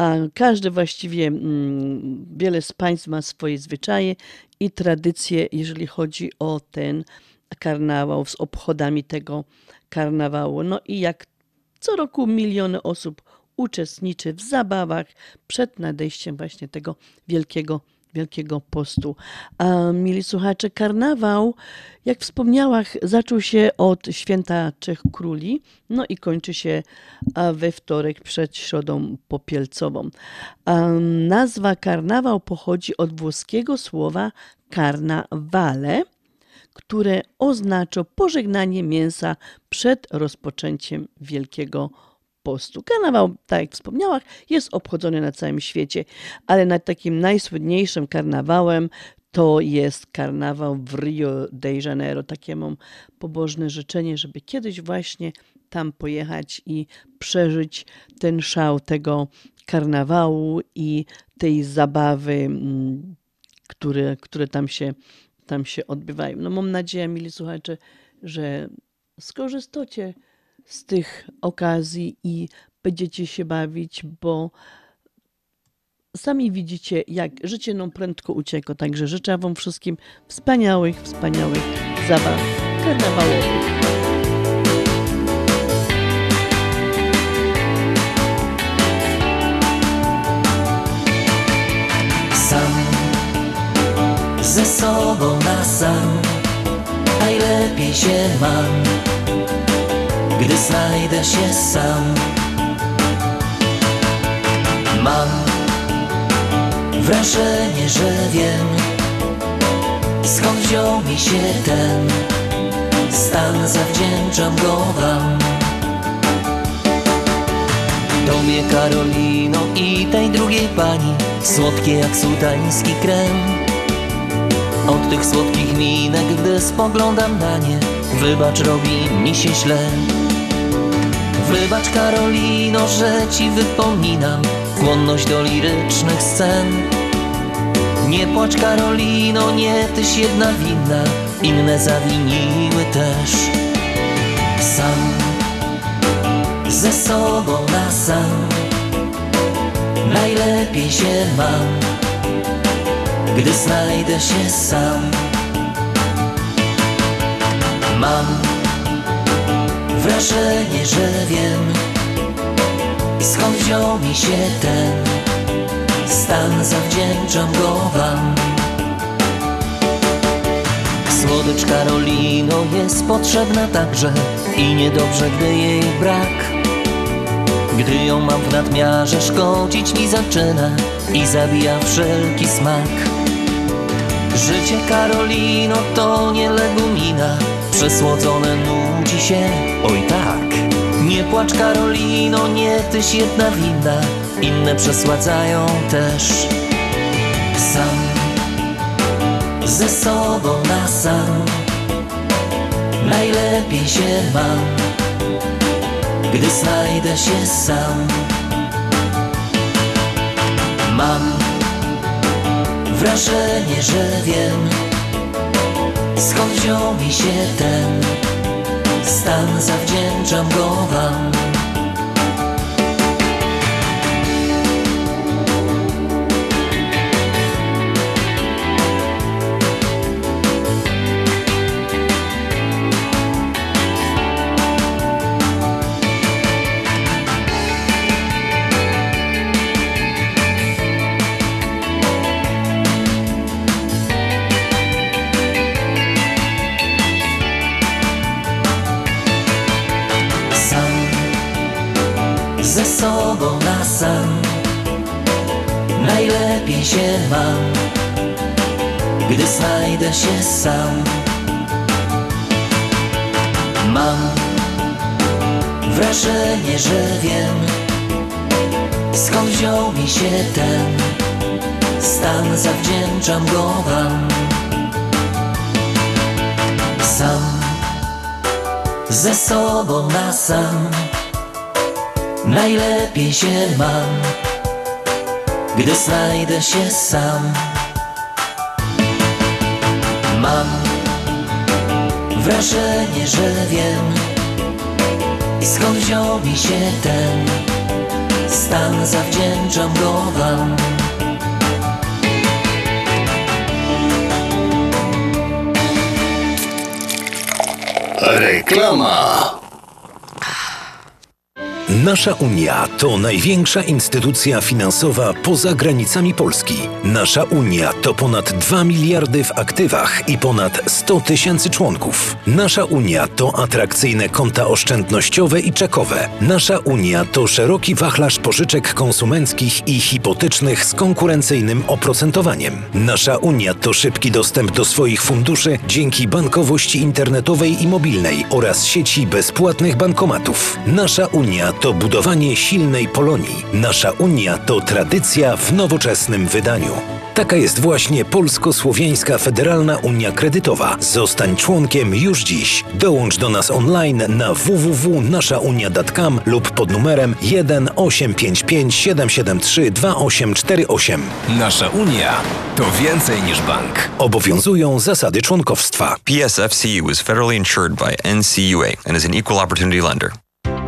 A każdy właściwie, mm, wiele z państw ma swoje zwyczaje i tradycje, jeżeli chodzi o ten karnawał, z obchodami tego karnawału. No i jak co roku miliony osób uczestniczy w zabawach przed nadejściem właśnie tego wielkiego, wielkiego postu. A mili słuchacze, karnawał, jak wspomniałam, zaczął się od święta Trzech Króli, no i kończy się we wtorek przed Środą Popielcową. A, Nazwa karnawał pochodzi od włoskiego słowa carnavale, które oznacza pożegnanie mięsa przed rozpoczęciem Wielkiego Postu. Karnawał, tak jak wspomniałam, jest obchodzony na całym świecie, ale nad takim najsłynniejszym karnawałem to jest karnawał w Rio de Janeiro. Takie mam pobożne życzenie, żeby kiedyś właśnie tam pojechać i przeżyć ten szał tego karnawału i tej zabawy, mm, które, które tam się tam się odbywają. No mam nadzieję, mili słuchacze, że skorzystacie z tych okazji i będziecie się bawić, bo sami widzicie, jak życie nam prędko ucieka. Także życzę Wam wszystkim wspaniałych, wspaniałych zabaw karnawałowych. Sam ze sobą na sam najlepiej się mam, gdy znajdę się sam. Mam wrażenie, że wiem, skąd wziął mi się ten stan, zawdzięczam go wam. Tobie Karolino i tej drugiej pani Słodkie jak sudański krem Od tych słodkich minek, gdy spoglądam na nie Wybacz, robi mi się źle Wybacz Karolino, że ci wypominam Skłonność do lirycznych scen. Nie płacz Karolino, nie tyś jedna winna Inne zawiniły też. Sam ze sobą na sam Najlepiej się mam Gdy znajdę się sam. Mam wrażenie, że wiem Skąd wziął mi się ten Stan zawdzięczam go wam Słodycz Karolino jest potrzebna także i niedobrze, gdy jej brak. Gdy ją mam w nadmiarze, szkodzić mi zaczyna i zabija wszelki smak. Życie Karolino to nie legumina, przesłodzone nudzi się, oj tak. Nie płacz Karolino, nie tyś jedna winna, inne przesładzają też. Sam, ze sobą na sam, najlepiej się mam, gdy znajdę się sam. Mam wrażenie, że wiem, skąd wziął mi się ten stan, zawdzięczam go wam. Najlepiej się mam, gdy znajdę się sam. Mam wrażenie, że wiem, skąd wziął mi się ten stan, zawdzięczam go wam. Reklama. Nasza Unia to największa instytucja finansowa poza granicami Polski. Nasza Unia to ponad 2 miliardy w aktywach i ponad 100 tysięcy członków. Nasza Unia to atrakcyjne konta oszczędnościowe i czekowe. Nasza Unia to szeroki wachlarz pożyczek konsumenckich i hipotecznych z konkurencyjnym oprocentowaniem. Nasza Unia to szybki dostęp do swoich funduszy dzięki bankowości internetowej i mobilnej oraz sieci bezpłatnych bankomatów. Nasza Unia to budowanie silnej Polonii. Nasza Unia to tradycja w nowoczesnym wydaniu. Taka jest właśnie Polsko-Słowiańska Federalna Unia Kredytowa. Zostań członkiem już dziś. Dołącz do nas online na www.naszaunia.com lub pod numerem 1 855 773 2848. Nasza Unia to więcej niż bank. Obowiązują zasady członkowstwa. PSFCU is federally insured by NCUA and is an equal opportunity lender.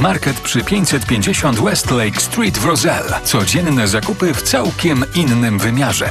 Market przy 550 West Lake Street w Roselle. Codzienne zakupy w całkiem innym wymiarze.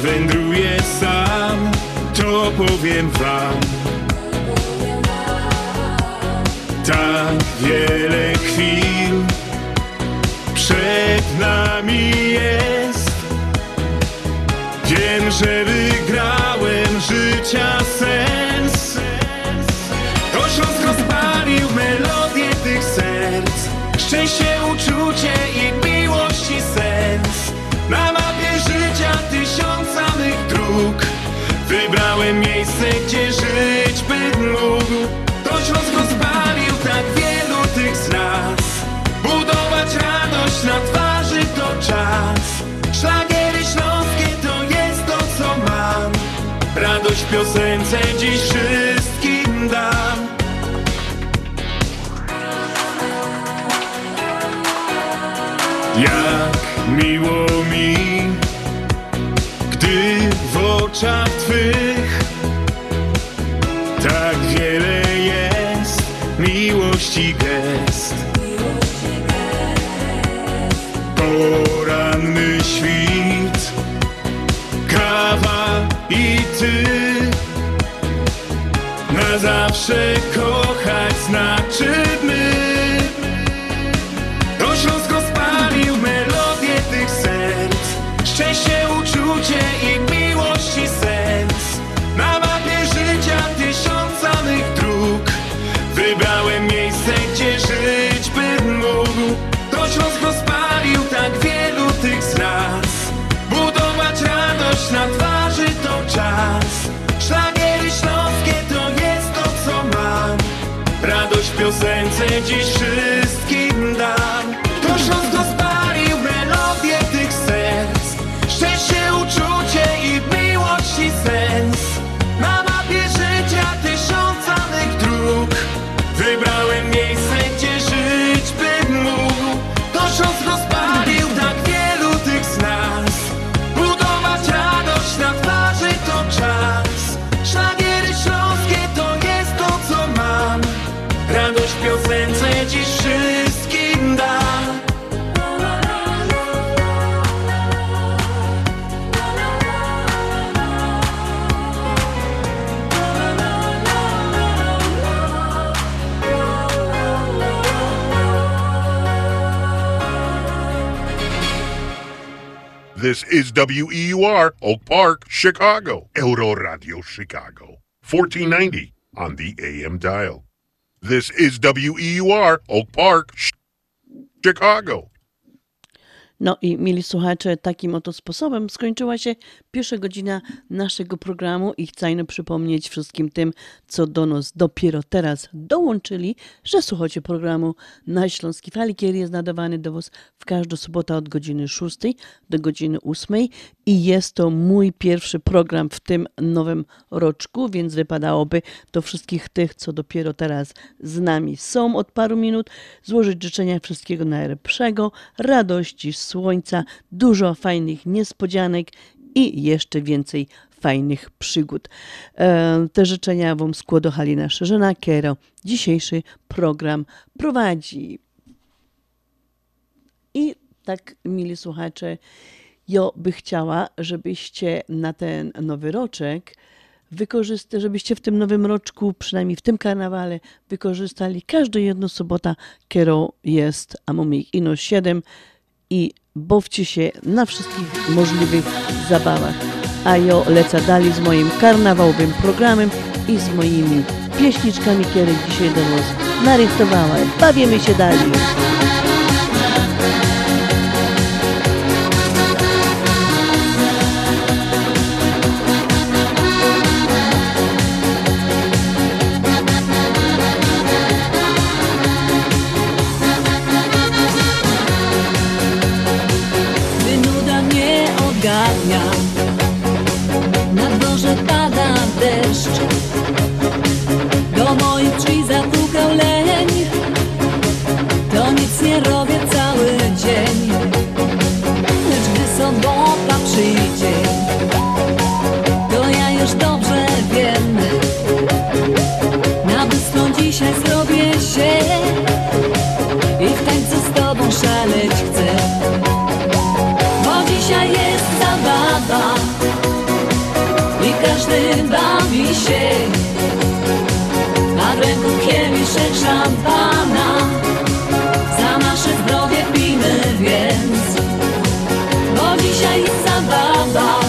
Wędruję sam, to powiem wam. Tak wiele chwil przed nami jest. Wiem, że wygrałem życia sens. To Śląsk rozpalił melodię tych serc. Szczęście, uczucie i To Śląsk rozpalił tak wielu tych z nas. Budować radość na twarzy to czas. Szlagiery śląskie to jest to, co mam. Radość w piosence dziś wszystkim dam. Jak miło mi, gdy w oczach Twych miłości gest. Poranny świt, kawa i Ty na zawsze kochać znaczy my. W piosence dziś This is WEUR, Oak Park, Chicago. Euro Radio Chicago. 1490 on the AM dial. This is WEUR, Oak Park, Chicago. No i mili słuchacze, takim oto sposobem skończyła się pierwsza godzina naszego programu i chcę przypomnieć wszystkim tym, co do nas dopiero teraz dołączyli, że słuchacie programu na Śląskiej Fali, który jest nadawany do Was w każdą sobotę od godziny 6 do godziny 8 i jest to mój pierwszy program w tym nowym roczku, więc wypadałoby do wszystkich tych, co dopiero teraz z nami są od paru minut, złożyć życzenia wszystkiego najlepszego, radości, słońca, dużo fajnych niespodzianek i jeszcze więcej fajnych przygód. E, Te życzenia Wam składa Halina Szerzena, Kero. Dzisiejszy program prowadzi. I tak, mili słuchacze, ja by chciała, żebyście na ten nowy roczek wykorzystali, żebyście w tym nowym roczku, przynajmniej w tym karnawale, wykorzystali każdą jedną sobota, którą jest, a mamy ich ino 7 i bawcie się na wszystkich możliwych zabawach. A ja lecę dalej z moim karnawałowym programem i z moimi pieśniczkami, które dzisiaj do Was narychtowałem. Bawimy się dalej. Bawi się. A w ręku kieliszek szampana. Za nasze zdrowie pijmy więc. Bo dzisiaj jest zabawa.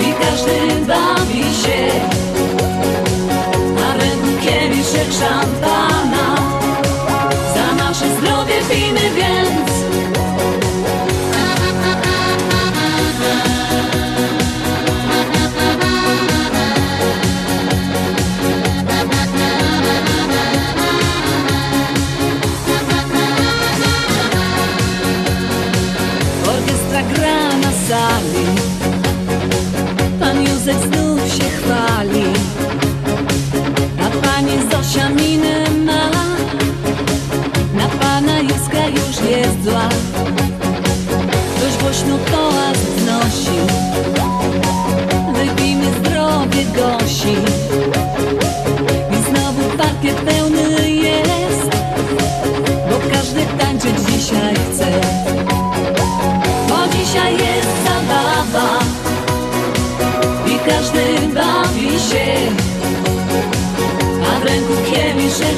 I każdy bawi się. A w ręku kieliszek szampana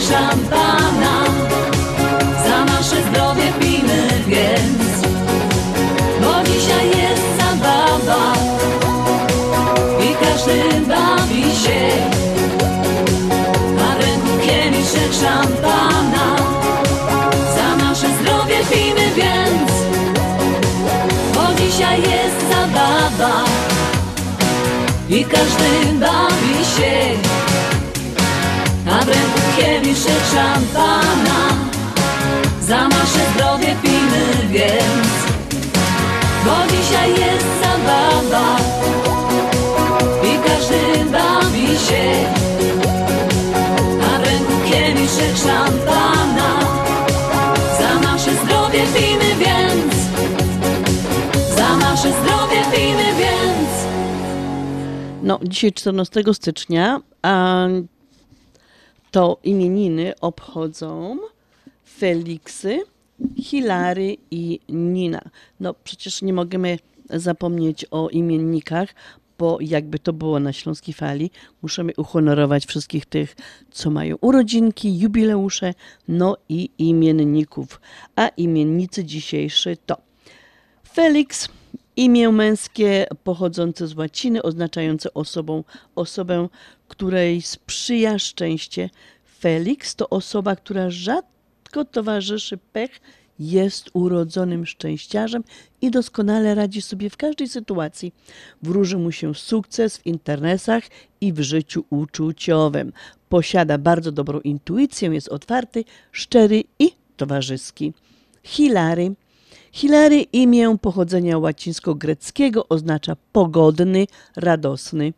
szampana. Za nasze zdrowie pijmy więc, bo dzisiaj jest zabawa i każdy bawi się, a ręku kieliszek szampana. Za nasze zdrowie pijmy więc bo dzisiaj jest zabawa i każdy bawi się, ręku kieliszek szampana. Za nasze zdrowie pijmy więc, bo dzisiaj jest zabawa i każdy bawi się, ręku kieliszek szampana. Za nasze zdrowie pijmy więc. Za nasze zdrowie pijmy więc. No, dzisiaj 14 stycznia, a to imieniny obchodzą Feliksy, Hilary i Nina. No, przecież nie możemy zapomnieć o imiennikach, bo jakby to było na Śląskiej Fali, musimy uhonorować wszystkich tych, co mają urodzinki, jubileusze, no i imienników. A imiennicy dzisiejszy to Felix, imię męskie pochodzące z łaciny, oznaczające osobą, osobę, której sprzyja szczęście. Felix to osoba, która rzadko towarzyszy pech, jest urodzonym szczęściarzem i doskonale radzi sobie w każdej sytuacji. Wróży mu się sukces w interesach i w życiu uczuciowym. Posiada bardzo dobrą intuicję, jest otwarty, szczery i towarzyski. Hilary. Hilary imię pochodzenia łacińsko-greckiego oznacza pogodny, radosny.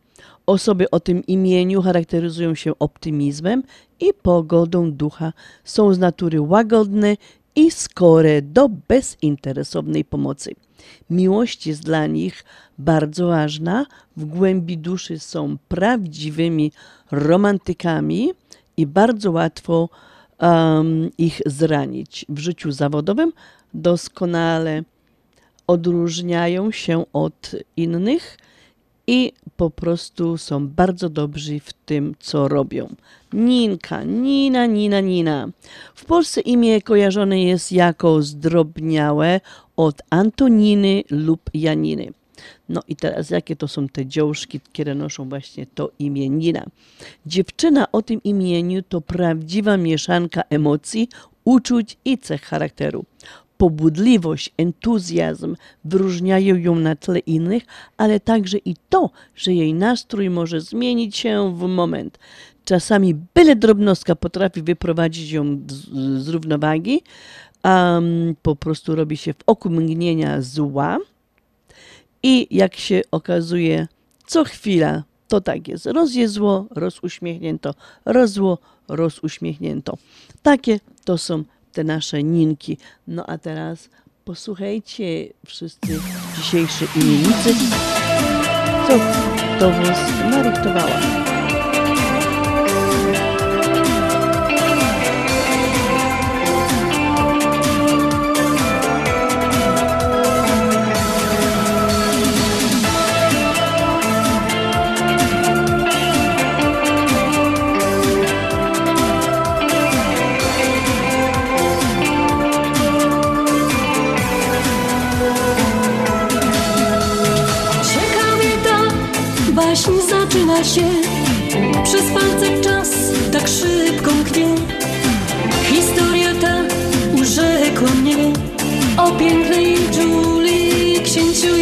Osoby o tym imieniu charakteryzują się optymizmem i pogodą ducha. Są z natury łagodne i skore do bezinteresownej pomocy. Miłość jest dla nich bardzo ważna, w głębi duszy są prawdziwymi romantykami i bardzo łatwo um, ich zranić. W życiu zawodowym doskonale odróżniają się od innych i po prostu są bardzo dobrzy w tym, co robią. Ninka, Nina, Nina, Nina. W Polsce imię kojarzone jest jako zdrobniałe od Antoniny lub Janiny. No i teraz jakie to są te dziążki, które noszą właśnie to imię Nina? Dziewczyna o tym imieniu to prawdziwa mieszanka emocji, uczuć i cech charakteru. Pobudliwość, entuzjazm wyróżniają ją na tle innych, ale także i to, że jej nastrój może zmienić się w moment. Czasami byle drobnostka potrafi wyprowadzić ją z, równowagi, um, po prostu robi się w oku mgnienia zła. I jak się okazuje, co chwila to tak jest. Roz je zło, roz uśmiechnięto, roz zło, roz uśmiechnięto. Takie to są te nasze ninki. No a teraz posłuchajcie wszyscy dzisiejszy imiennicy, co do was narychtowała. Baśń zaczyna się. Przez palce czas tak szybko mknie Historia ta urzekła mnie. O pięknej Julii, księciu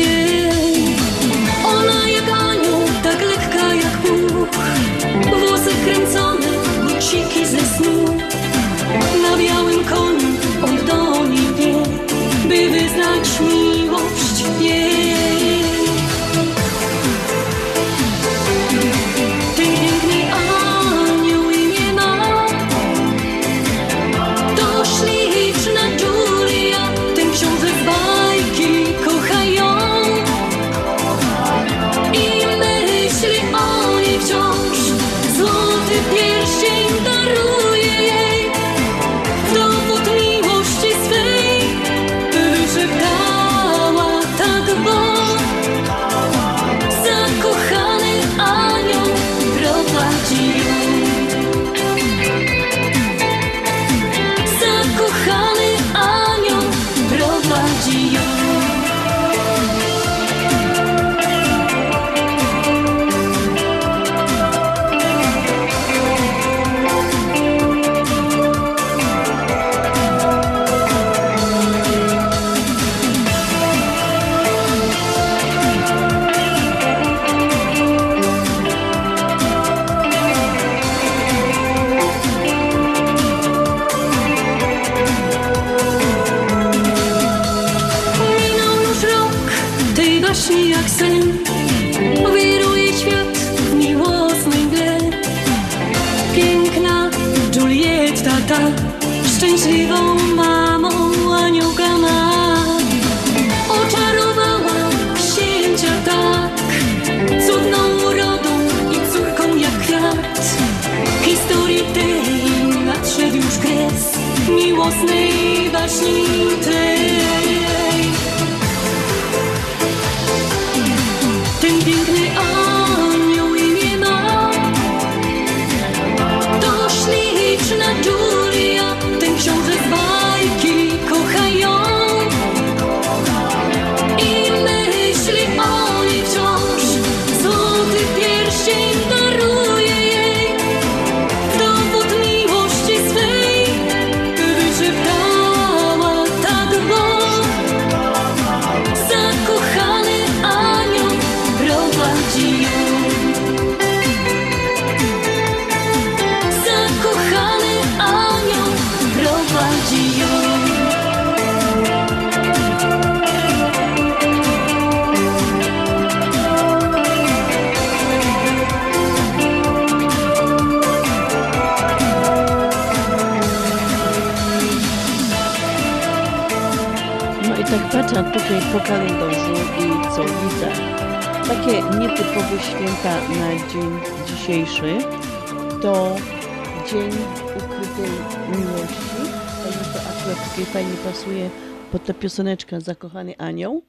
pioseneczkę Zakochany Anioł.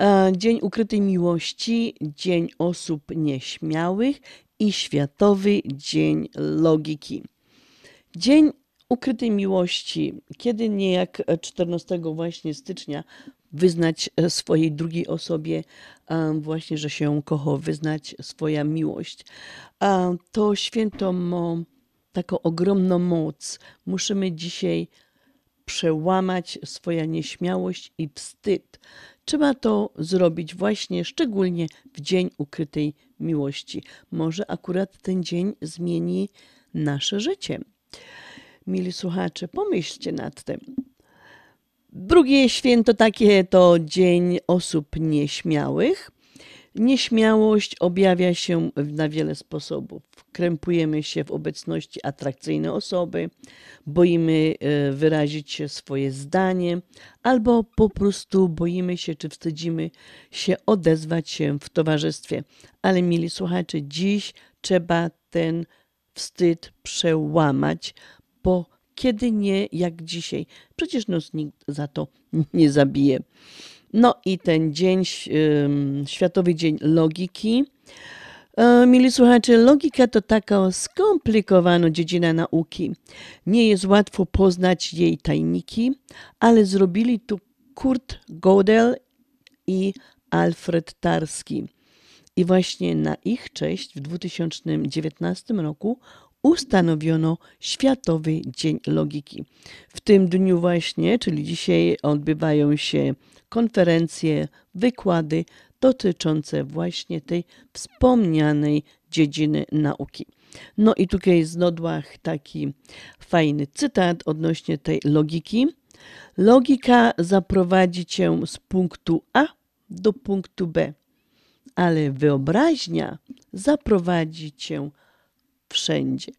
E, Dzień Ukrytej Miłości, Dzień Osób Nieśmiałych i Światowy Dzień Logiki. Dzień ukrytej miłości, kiedy nie jak 14 właśnie stycznia wyznać e, swojej drugiej osobie e, właśnie, że się kocha, wyznać swoja miłość. To święto ma taką ogromną moc. Musimy dzisiaj przełamać swoją nieśmiałość i wstyd. Trzeba to zrobić właśnie szczególnie w Dzień Ukrytej Miłości. Może akurat ten dzień zmieni nasze życie. Mili słuchacze, pomyślcie nad tym. Drugie święto takie to Dzień Osób Nieśmiałych. Nieśmiałość objawia się na wiele sposobów. Krępujemy się w obecności atrakcyjnej osoby, boimy e, wyrazić swoje zdanie, albo po prostu boimy się czy wstydzimy się odezwać się w towarzystwie. Ale mili słuchacze, dziś trzeba ten wstyd przełamać, bo kiedy nie jak dzisiaj? Przecież nas nikt za to nie zabije. No i ten dzień, Światowy Dzień Logiki. E, Mili słuchacze, logika to taka skomplikowana dziedzina nauki. Nie jest łatwo poznać jej tajniki, ale zrobili to Kurt Gödel i Alfred Tarski. I właśnie na ich cześć w 2019 roku ustanowiono Światowy Dzień Logiki. W tym dniu właśnie, czyli dzisiaj, odbywają się konferencje, wykłady dotyczące właśnie tej wspomnianej dziedziny nauki. No i tutaj z Nodłach taki fajny cytat odnośnie tej logiki. Logika zaprowadzi cię z punktu A do punktu B, ale wyobraźnia zaprowadzi cię wszędzie.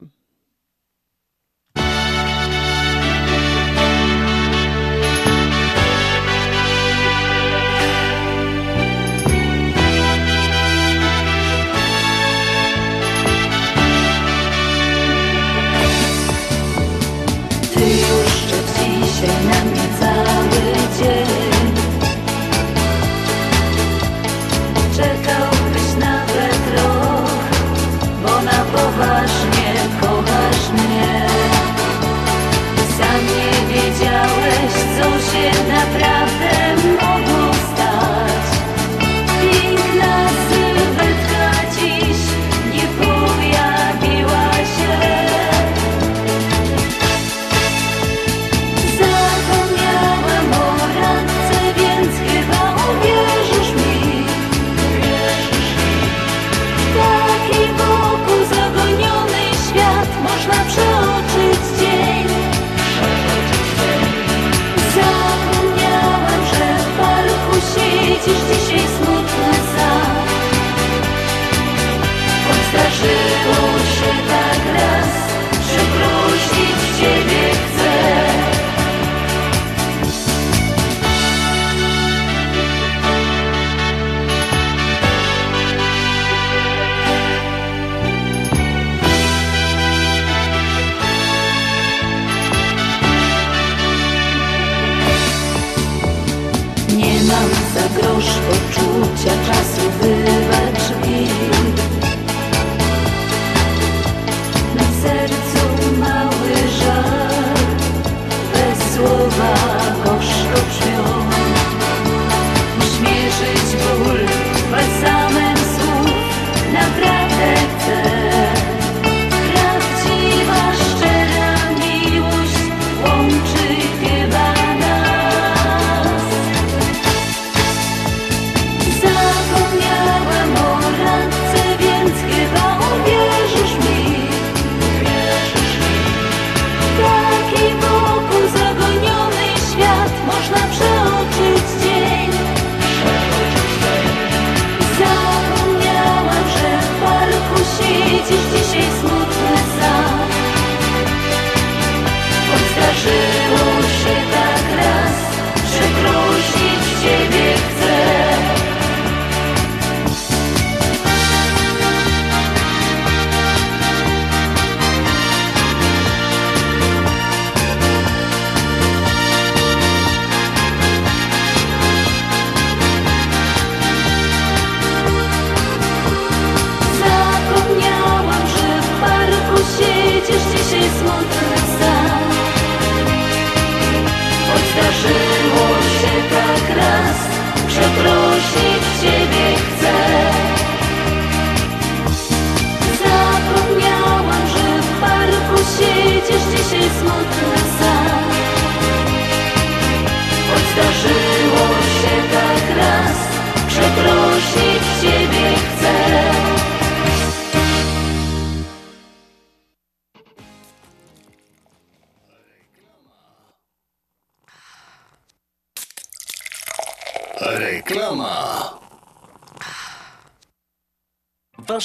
Dzisiaj na mnie cały dzień. Czekałbyś nawet rok Bo na poważnie kochasz mnie Sam nie wiedziałeś co się naprawdę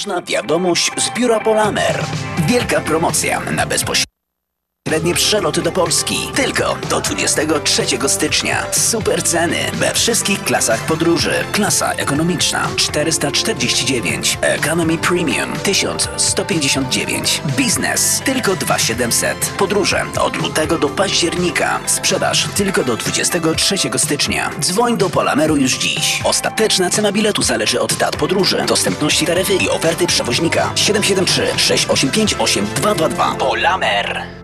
Ważna wiadomość z biura Polamer. Wielka promocja na bezpośrednie przeloty do Polski. Tylko do 23 stycznia. Super ceny we wszystkich klasach podróży. Klasa ekonomiczna 449, Economy Premium 1159, Biznes tylko 2700. Podróże od lutego do października. Sprzedaż tylko do 23 stycznia. Dzwoń do Polameru już dziś. Ostateczna cena biletu zależy od dat podróży, dostępności taryfy i oferty przewoźnika. 773 685 8222. Polamer.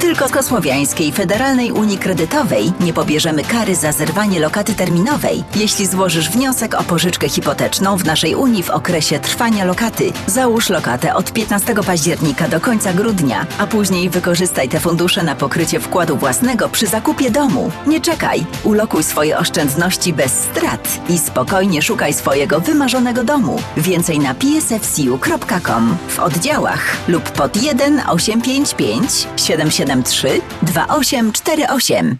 Tylko z Kosłowiańskiej Federalnej Unii Kredytowej nie pobierzemy kary za zerwanie lokaty terminowej, jeśli złożysz wniosek o pożyczkę hipoteczną w naszej Unii w okresie trwania lokaty. Załóż lokatę od 15 października do końca grudnia, a później wykorzystaj te fundusze na pokrycie wkładu własnego przy zakupie domu. Nie czekaj, ulokuj swoje oszczędności bez strat i spokojnie szukaj swojego wymarzonego domu. Więcej na psfcu.com w oddziałach lub pod 1 855 773 2848.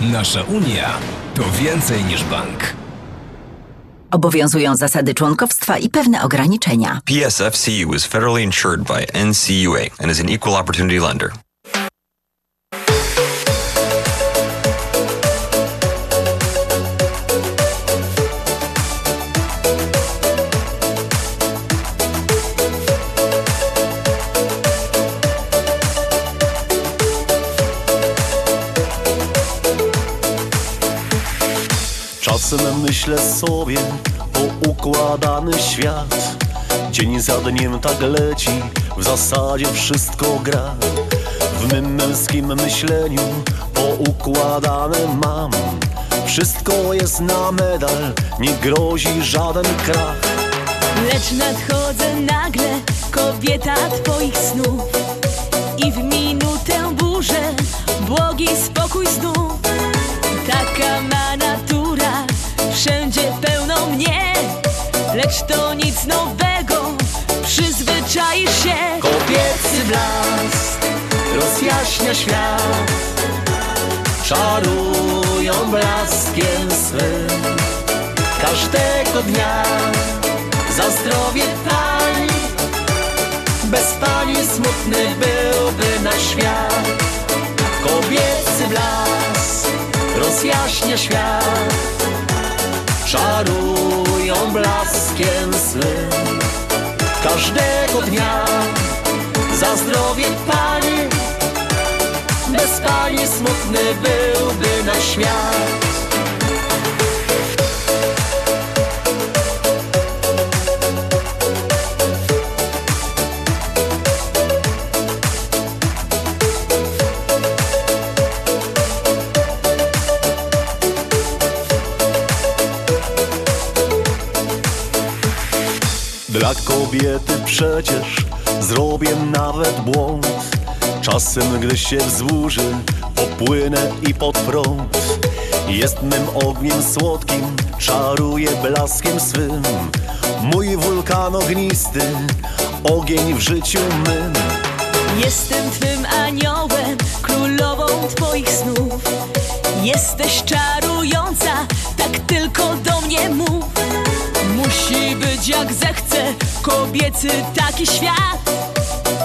Nasza Unia to więcej niż bank. Obowiązują zasady członkowstwa i pewne ograniczenia. PSFCU is federally insured by NCUA and is an equal opportunity lender. Czasem myślę sobie o układany świat. Dzień za dniem tak leci, w zasadzie wszystko gra. W mym męskim myśleniu poukładane mam. Wszystko jest na medal, nie grozi żaden krach Lecz nadchodzę nagle, kobieta twoich snów. I w minutę burzę, błogi spokój znów. Taka ma wszędzie pełno mnie Lecz to nic nowego, przyzwyczaisz się. Kobiecy blask rozjaśnia świat. Czarują blaskiem swym. Każdego dnia za zdrowie pań. Bez pani smutny byłby na świat. Kobiecy blask rozjaśnia świat Czarują blaskiem swym Każdego dnia za zdrowie pani Bez pani smutny byłby na świat Dla kobiety przecież zrobię nawet błąd Czasem gdy się wzburzy, popłynę i pod prąd Jest mym ogniem słodkim, czaruje blaskiem swym Mój wulkan ognisty, ogień w życiu mym. Jestem twym aniołem, królową twoich snów. Jesteś czarująca, tak tylko do mnie mów. Musi być jak zechcę, kobiecy taki świat.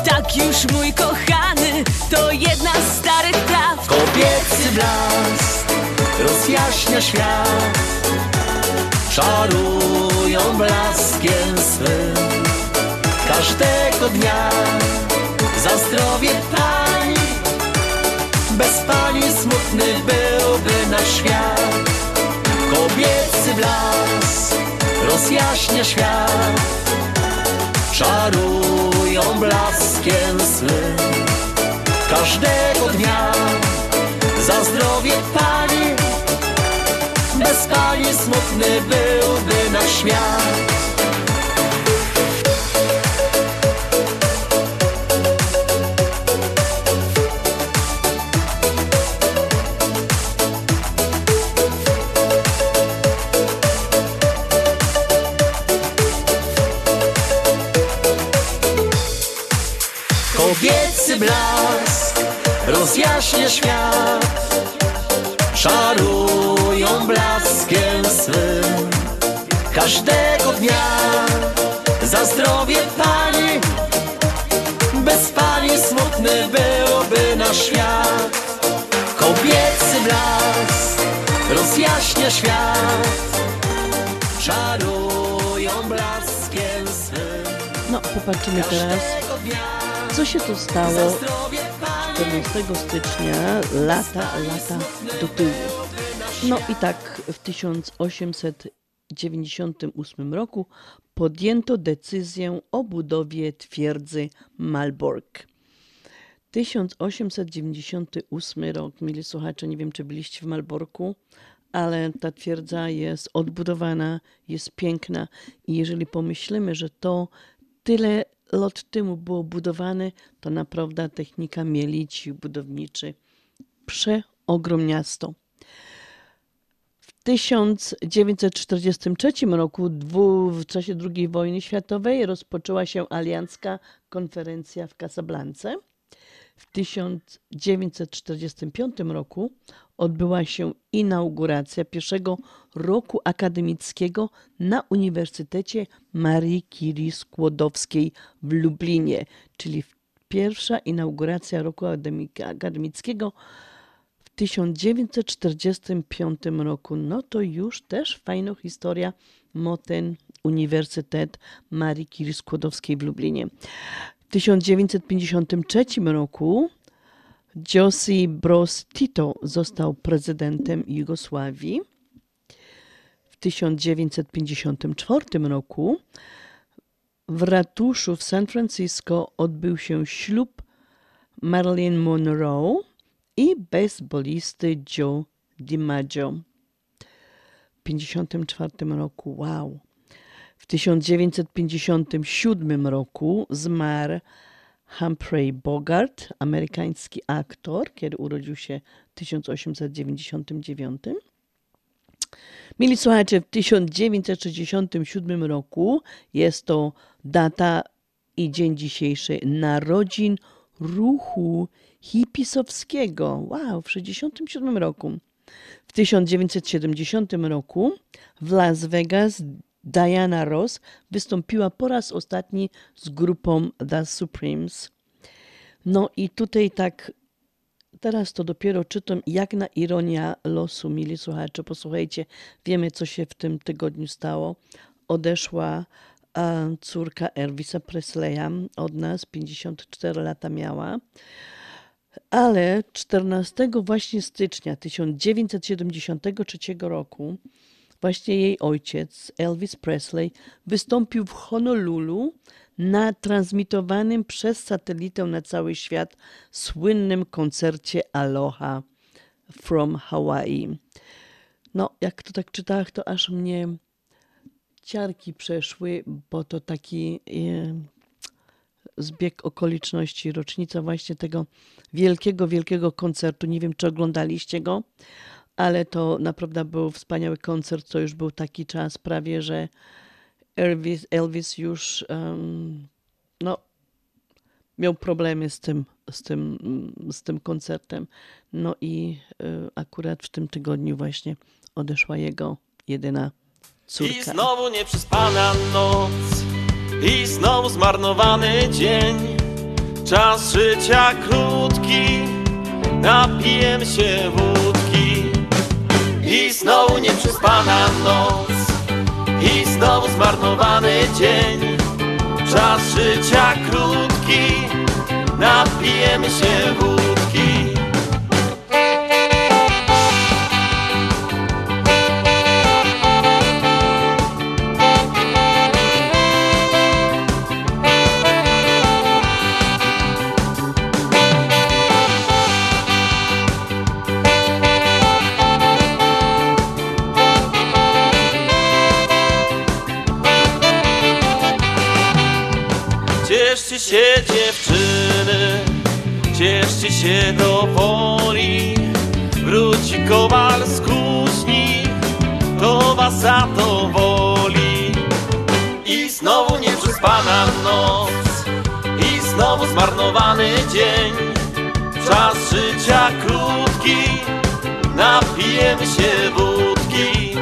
Tak już mój kochany, to jedna z starych praw. Kobiecy blask rozjaśnia świat, czarują blaskiem swym. Każdego dnia za zdrowie pani, bez pani smutny byłby nasz świat. Kobiecy blask rozjaśnia świat, czarują blaskiem swym. Każdego dnia za zdrowie pani, bez pani smutny byłby nasz świat. Kobiecy blask rozjaśnia świat, czarują blaskiem swym. Każdego dnia za zdrowie pani, bez pani smutny byłby nasz świat. Kobiecy blask rozjaśnia świat, czarują blaskiem swym. No, popatrzymy teraz, co się tu stało 14 stycznia, lata, lata do tyłu. No i tak w 1898 roku podjęto decyzję o budowie twierdzy Malbork. 1898 rok, mili słuchacze, nie wiem czy byliście w Malborku, ale ta twierdza jest odbudowana, jest piękna i jeżeli pomyślimy, że to tyle lat temu było budowane, to naprawdę technika mieli ci budowniczy przeogromniasto. W 1943 roku, w czasie II wojny światowej, rozpoczęła się aliancka konferencja w Casablance. W 1945 roku odbyła się inauguracja pierwszego roku akademickiego na Uniwersytecie Marii Curie Skłodowskiej w Lublinie, czyli pierwsza inauguracja roku akademickiego w 1945 roku. No to już też fajna historia ma ten Uniwersytet Marii Curie Skłodowskiej w Lublinie. W 1953 roku Josip Broz Tito został prezydentem Jugosławii. W 1954 roku w ratuszu w San Francisco odbył się ślub Marilyn Monroe i baseballisty Joe DiMaggio. W 1954 roku, wow. W 1957 roku zmarł Humphrey Bogart, amerykański aktor, kiedy urodził się w 1899. Mieli słuchajcie, w 1967 roku jest to data i dzień dzisiejszy narodzin ruchu hipisowskiego. Wow, w 1967 roku. W 1970 roku w Las Vegas Diana Ross wystąpiła po raz ostatni z grupą The Supremes. No i tutaj tak, teraz to dopiero czytam, jak na ironia losu, mili słuchacze, posłuchajcie, wiemy co się w tym tygodniu stało. Odeszła e, córka Elvisa Presleya od nas, 54 lata miała. Ale 14 właśnie stycznia 1973 roku właśnie jej ojciec, Elvis Presley, wystąpił w Honolulu na transmitowanym przez satelitę na cały świat słynnym koncercie Aloha from Hawaii. No, jak to tak czytałam, to aż mnie ciarki przeszły, bo to taki e, zbieg okoliczności, rocznica właśnie tego wielkiego, wielkiego koncertu. Nie wiem, czy oglądaliście go, ale to naprawdę był wspaniały koncert. To już był taki czas prawie, że Elvis, Elvis już um, no, miał problemy z tym, z tym, z tym koncertem. No i y, akurat w tym tygodniu właśnie odeszła jego jedyna córka. I znowu nieprzespana noc I znowu zmarnowany dzień Czas życia krótki Napijem się wódki I znowu nieprzespana noc I znowu zmarnowany dzień. Czas życia krótki Napijemy się wódki Cieszcie się dziewczyny, cieszcie się do woli. Wróci kowal z kuźni, to was zadowoli I znowu nieprzespana noc, i znowu zmarnowany dzień. Czas życia krótki, napijemy się wódki.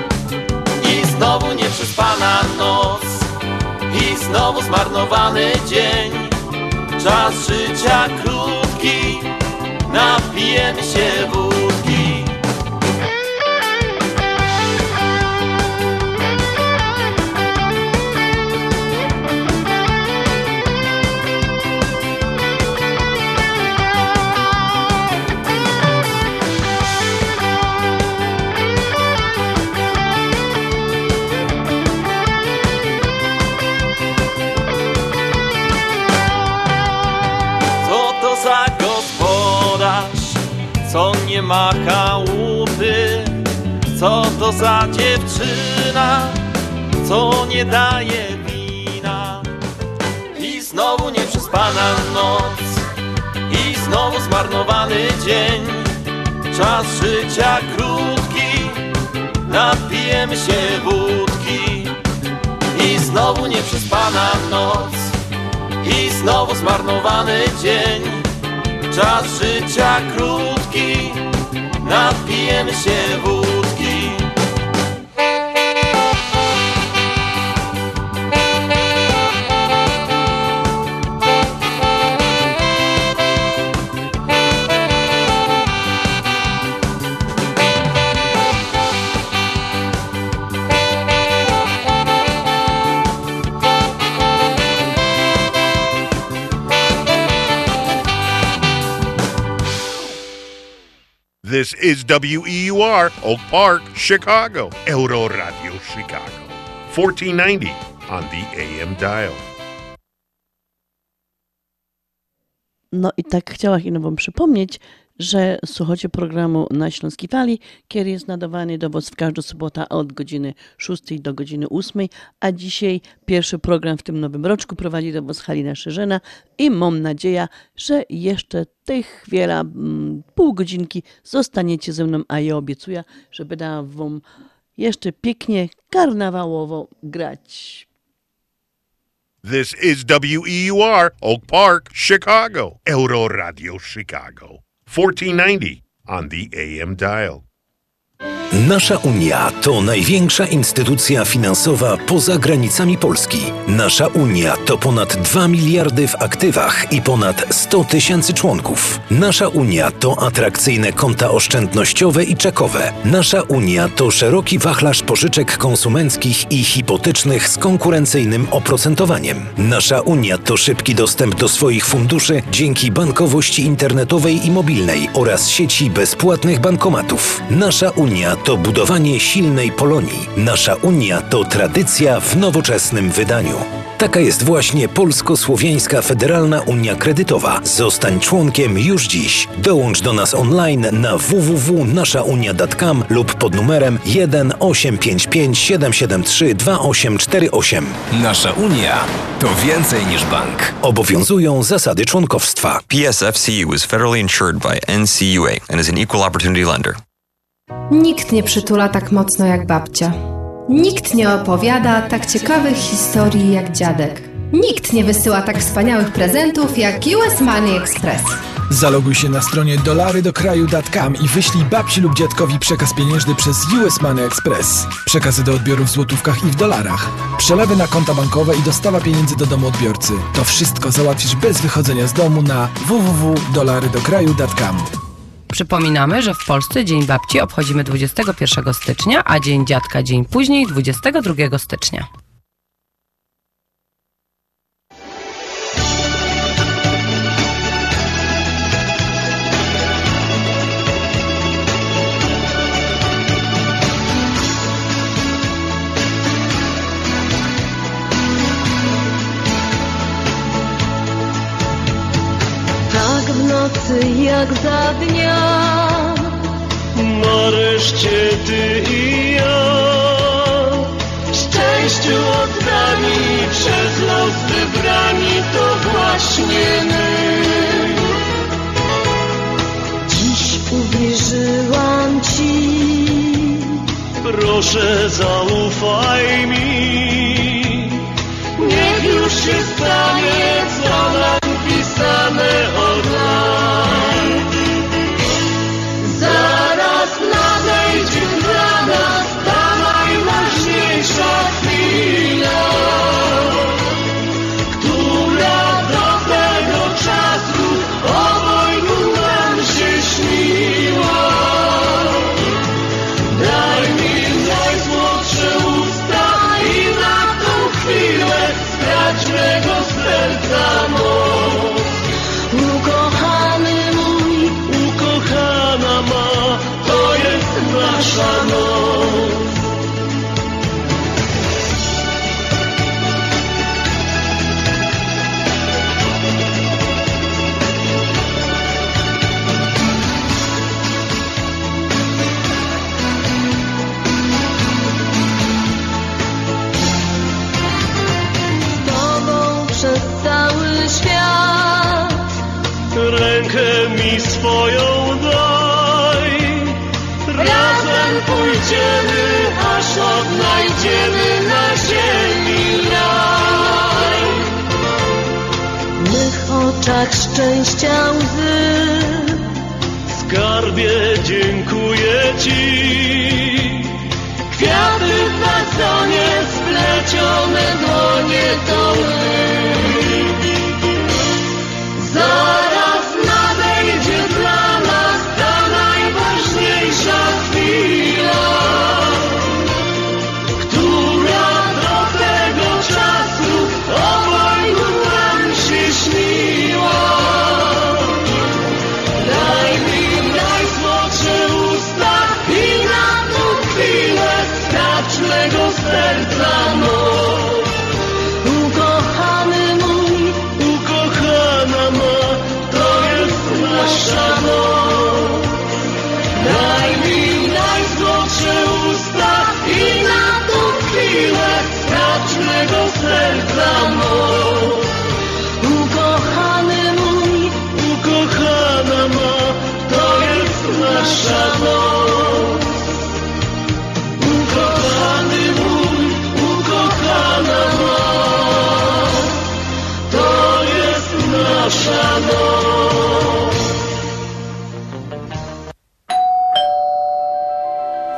I znowu nieprzespana noc znowu zmarnowany dzień. Czas życia krótki. Napijemy się wódki nie ma chałupy? Co to za dziewczyna, co nie daje wina? I znowu nieprzespana noc, i znowu zmarnowany dzień. Czas życia krótki, napijemy się wódki. I znowu nieprzespana noc, i znowu zmarnowany dzień Czas życia krótki Napijemy się wódki This is WEUR, Oak Park, Chicago. Euro Radio Chicago. 1490 on the AM dial. No i tak chciałam wam przypomnieć, że słuchacie programu na Śląskiej Fali, który jest nadawany do was w każdą sobotę od godziny 6 do godziny 8, a dzisiaj pierwszy program w tym nowym roczku prowadzi do was Halina Szerzena i mam nadzieję, że jeszcze tych chwila, mm, pół godzinki zostaniecie ze mną, a ja obiecuję, że będę wam jeszcze pięknie karnawałowo grać. This is WEUR, Oak Park, Chicago. Euro Radio Chicago. 1490 on the AM dial. Nasza Unia to największa instytucja finansowa poza granicami Polski. Nasza Unia to ponad 2 miliardy w aktywach i ponad 100 tysięcy członków. Nasza Unia to atrakcyjne konta oszczędnościowe i czekowe. Nasza Unia to szeroki wachlarz pożyczek konsumenckich i hipotecznych z konkurencyjnym oprocentowaniem. Nasza Unia to szybki dostęp do swoich funduszy dzięki bankowości internetowej i mobilnej oraz sieci bezpłatnych bankomatów. Nasza Unia to budowanie silnej Polonii. Nasza Unia to tradycja w nowoczesnym wydaniu. Taka jest właśnie Polsko-Słowiańska Federalna Unia Kredytowa. Zostań członkiem już dziś. Dołącz do nas online na www.naszaunia.com lub pod numerem 1 855 773 2848. Nasza Unia to więcej niż bank. Obowiązują zasady członkowstwa. PSFCU is federally insured by NCUA and is an equal opportunity lender. Nikt nie przytula tak mocno jak babcia. Nikt nie opowiada tak ciekawych historii jak dziadek. Nikt nie wysyła tak wspaniałych prezentów jak US Money Express. Zaloguj się na stronie dolarydokraju.com i wyślij babci lub dziadkowi przekaz pieniężny przez US Money Express. Przekazy do odbioru w złotówkach i w dolarach. Przelewy na konta bankowe i dostawa pieniędzy do domu odbiorcy. To wszystko załatwisz bez wychodzenia z domu na www.dolarydokraju.com. Przypominamy, że w Polsce Dzień Babci obchodzimy 21 stycznia, a Dzień Dziadka dzień później 22 stycznia. Nocy jak za dnia. Nareszcie ty i ja Szczęściu oddani przez los wybrani to właśnie my. Dziś uwierzyłam ci. Proszę zaufaj mi. Niech już się stanie co nam pisane od oczach szczęścia łzy Skarbie dziękuję Ci. Kwiaty w wazonie, splecione dłonie my.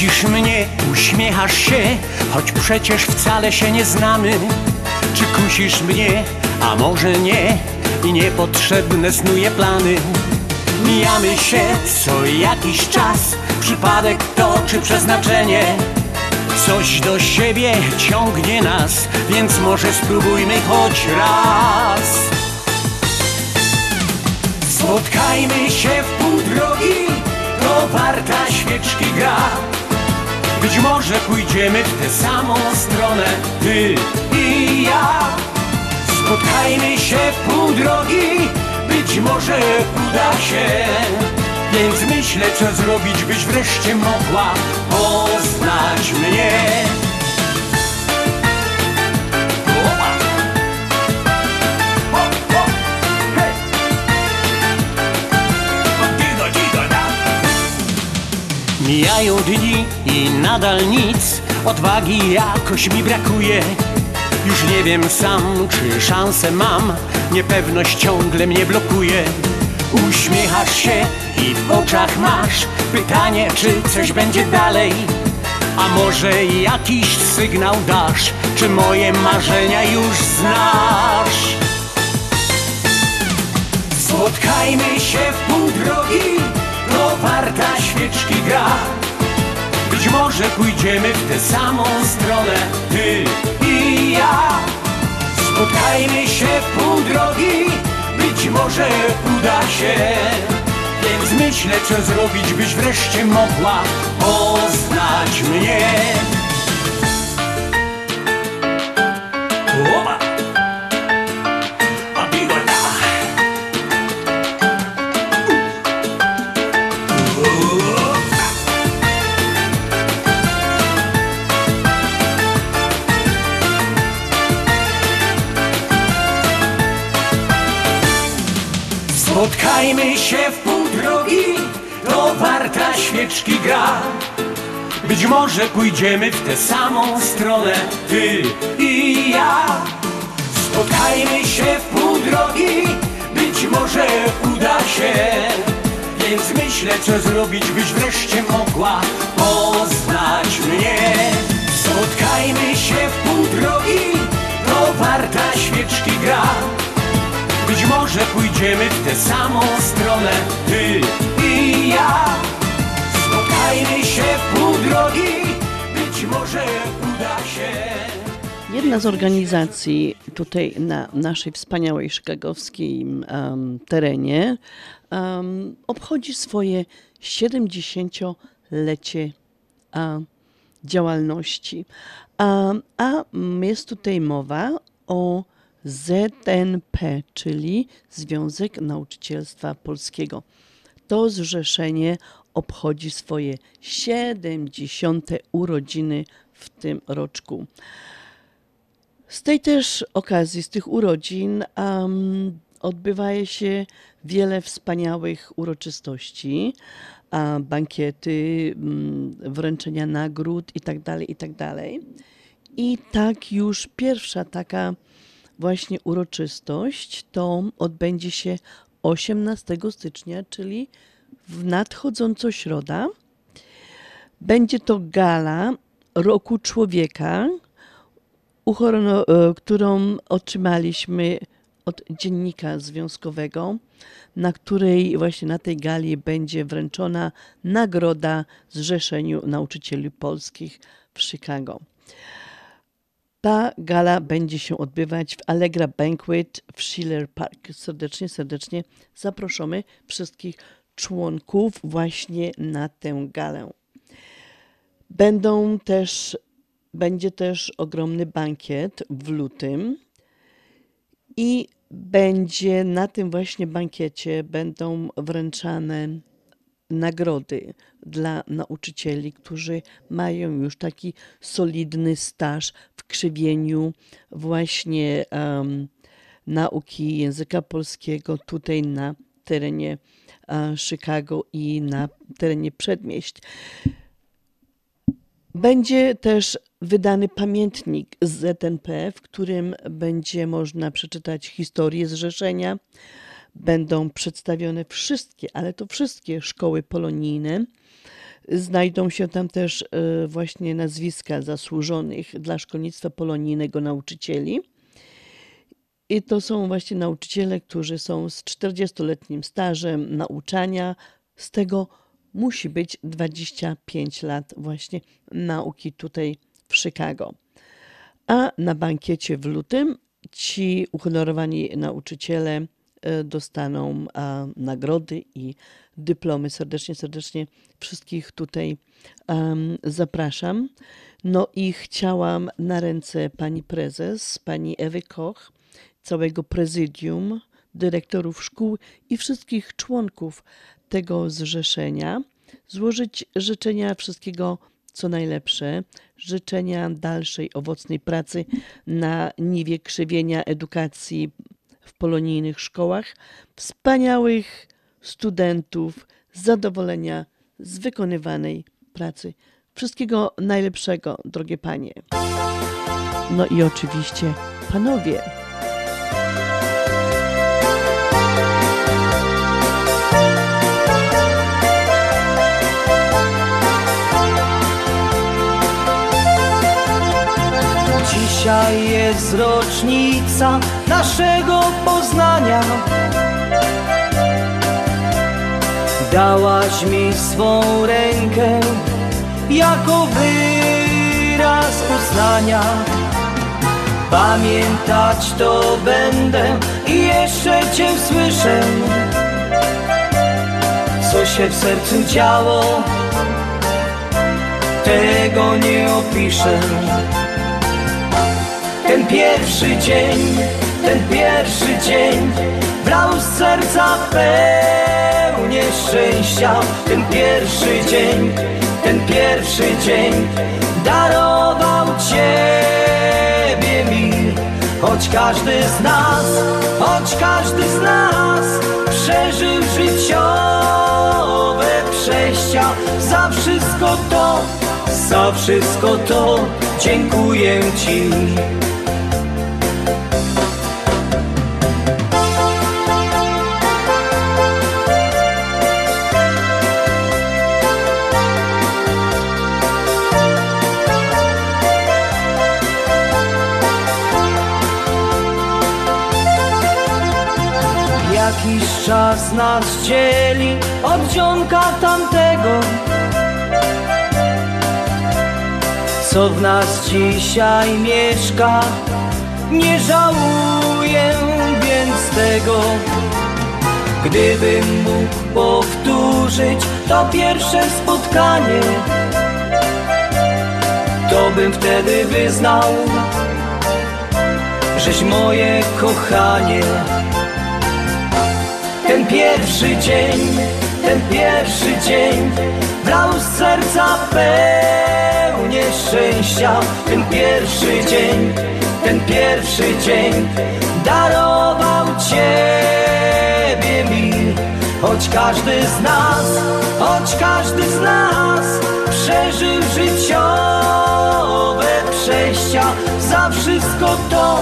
Widzisz mnie, uśmiechasz się, choć przecież wcale się nie znamy. Czy kusisz mnie, a może nie, i niepotrzebne snuje plany. Mijamy się co jakiś czas Przypadek to czy przeznaczenie Coś do siebie ciągnie nas Więc może spróbujmy choć raz Spotkajmy się w pół drogi To warta świeczki gra Być może pójdziemy w tę samą stronę Ty i ja. Spotkajmy się pół drogi Być może uda się. Więc myślę co zrobić Byś wreszcie mogła poznać mnie Mijają dni i nadal nic. Odwagi jakoś mi brakuje. Już nie wiem sam, czy szansę mam. Niepewność ciągle mnie blokuje. Uśmiechasz się i w oczach masz Pytanie, czy coś będzie dalej. A może jakiś sygnał dasz Czy moje marzenia już znasz? Spotkajmy się w pół drogi To warta świeczki gra. Być może pójdziemy w tę samą stronę Ty i ja. Spotkajmy się pół drogi Być może uda się. Więc myślę co zrobić Byś wreszcie mogła poznać mnie się w pół drogi, to warta świeczki gra. Być może pójdziemy w tę samą stronę, ty i ja. Spotkajmy się w pół drogi, być może uda się. Więc myślę, co zrobić, byś wreszcie mogła poznać mnie. Spotkajmy się w pół drogi, to warta świeczki gra. Być może pójdziemy w tę samą stronę, ty i ja. Spotkajmy się w pół drogi, być może uda się. Jedna z organizacji tutaj na naszej wspaniałej chicagowskim em, terenie em, obchodzi swoje 70-lecie a, działalności. A, a jest tutaj mowa o ZNP, czyli Związek Nauczycielstwa Polskiego. To zrzeszenie obchodzi swoje 70. urodziny w tym roczku. Z tej też okazji, z tych urodzin, um, odbywa się wiele wspaniałych uroczystości, a, bankiety, mm, wręczenia nagród itd., itd. I tak już pierwsza taka właśnie uroczystość to odbędzie się 18 stycznia, czyli w nadchodzącą środę. Będzie to gala Roku Człowieka, e, którą otrzymaliśmy od dziennika związkowego, na której właśnie na tej gali będzie wręczona nagroda Zrzeszeniu Nauczycieli Polskich w Chicago. Ta gala będzie się odbywać w Allegra Banquet w Schiller Park. Serdecznie, serdecznie zaproszamy wszystkich członków właśnie na tę galę. Będą też, będzie też ogromny bankiet w lutym i będzie na tym właśnie bankiecie będą wręczane nagrody dla nauczycieli, którzy mają już taki solidny staż w krzywieniu właśnie em, nauki języka polskiego tutaj na terenie e, Chicago i na terenie przedmieść. Będzie też wydany pamiętnik z ZNP, w którym będzie można przeczytać historię zrzeszenia. Będą przedstawione wszystkie, ale to wszystkie szkoły polonijne. Znajdą się tam też e, właśnie nazwiska zasłużonych dla szkolnictwa polonijnego nauczycieli. I to są właśnie nauczyciele, którzy są z 40-letnim stażem nauczania. Z tego musi być 25 lat właśnie nauki tutaj w Chicago. A na bankiecie w lutym ci uhonorowani nauczyciele dostaną a, nagrody i dyplomy. Serdecznie, serdecznie wszystkich tutaj zapraszam. No i chciałam na ręce pani prezes, pani Ewy Koch, całego prezydium, dyrektorów szkół i wszystkich członków tego zrzeszenia złożyć życzenia wszystkiego co najlepsze, życzenia dalszej owocnej pracy na niwie krzywienia edukacji w polonijnych szkołach, wspaniałych studentów, zadowolenia z wykonywanej pracy. Wszystkiego najlepszego, drogie panie. No i oczywiście panowie. Dzisiaj jest rocznica naszego poznania. Dałaś mi swą rękę jako wyraz uznania. Pamiętać to będę i jeszcze Cię słyszę. Co się w sercu działo, tego nie opiszę. Ten pierwszy dzień, ten pierwszy dzień Brał z serca pełnię szczęścia. Ten pierwszy dzień, ten pierwszy dzień Darował Ciebie mi Choć każdy z nas, choć każdy z nas Przeżył życiowe przejścia. Za wszystko to, za wszystko to Dziękuję Ci czas nas dzieli od dzionka tamtego. Co w nas dzisiaj mieszka Nie żałuję więc tego. Gdybym mógł powtórzyć to pierwsze spotkanie To bym wtedy wyznał Żeś moje kochanie pierwszy dzień, ten pierwszy dzień Brał z serca pełnię szczęścia. Ten pierwszy dzień, ten pierwszy dzień Darował Ciebie mi Choć każdy z nas, choć każdy z nas Przeżył życiowe przejścia. Za wszystko to,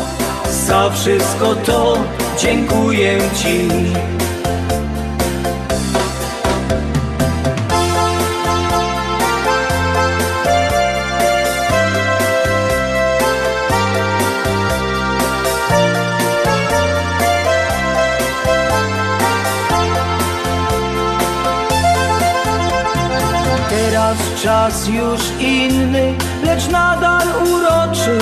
za wszystko to Dziękuję Ci czas już inny, lecz nadal uroczy.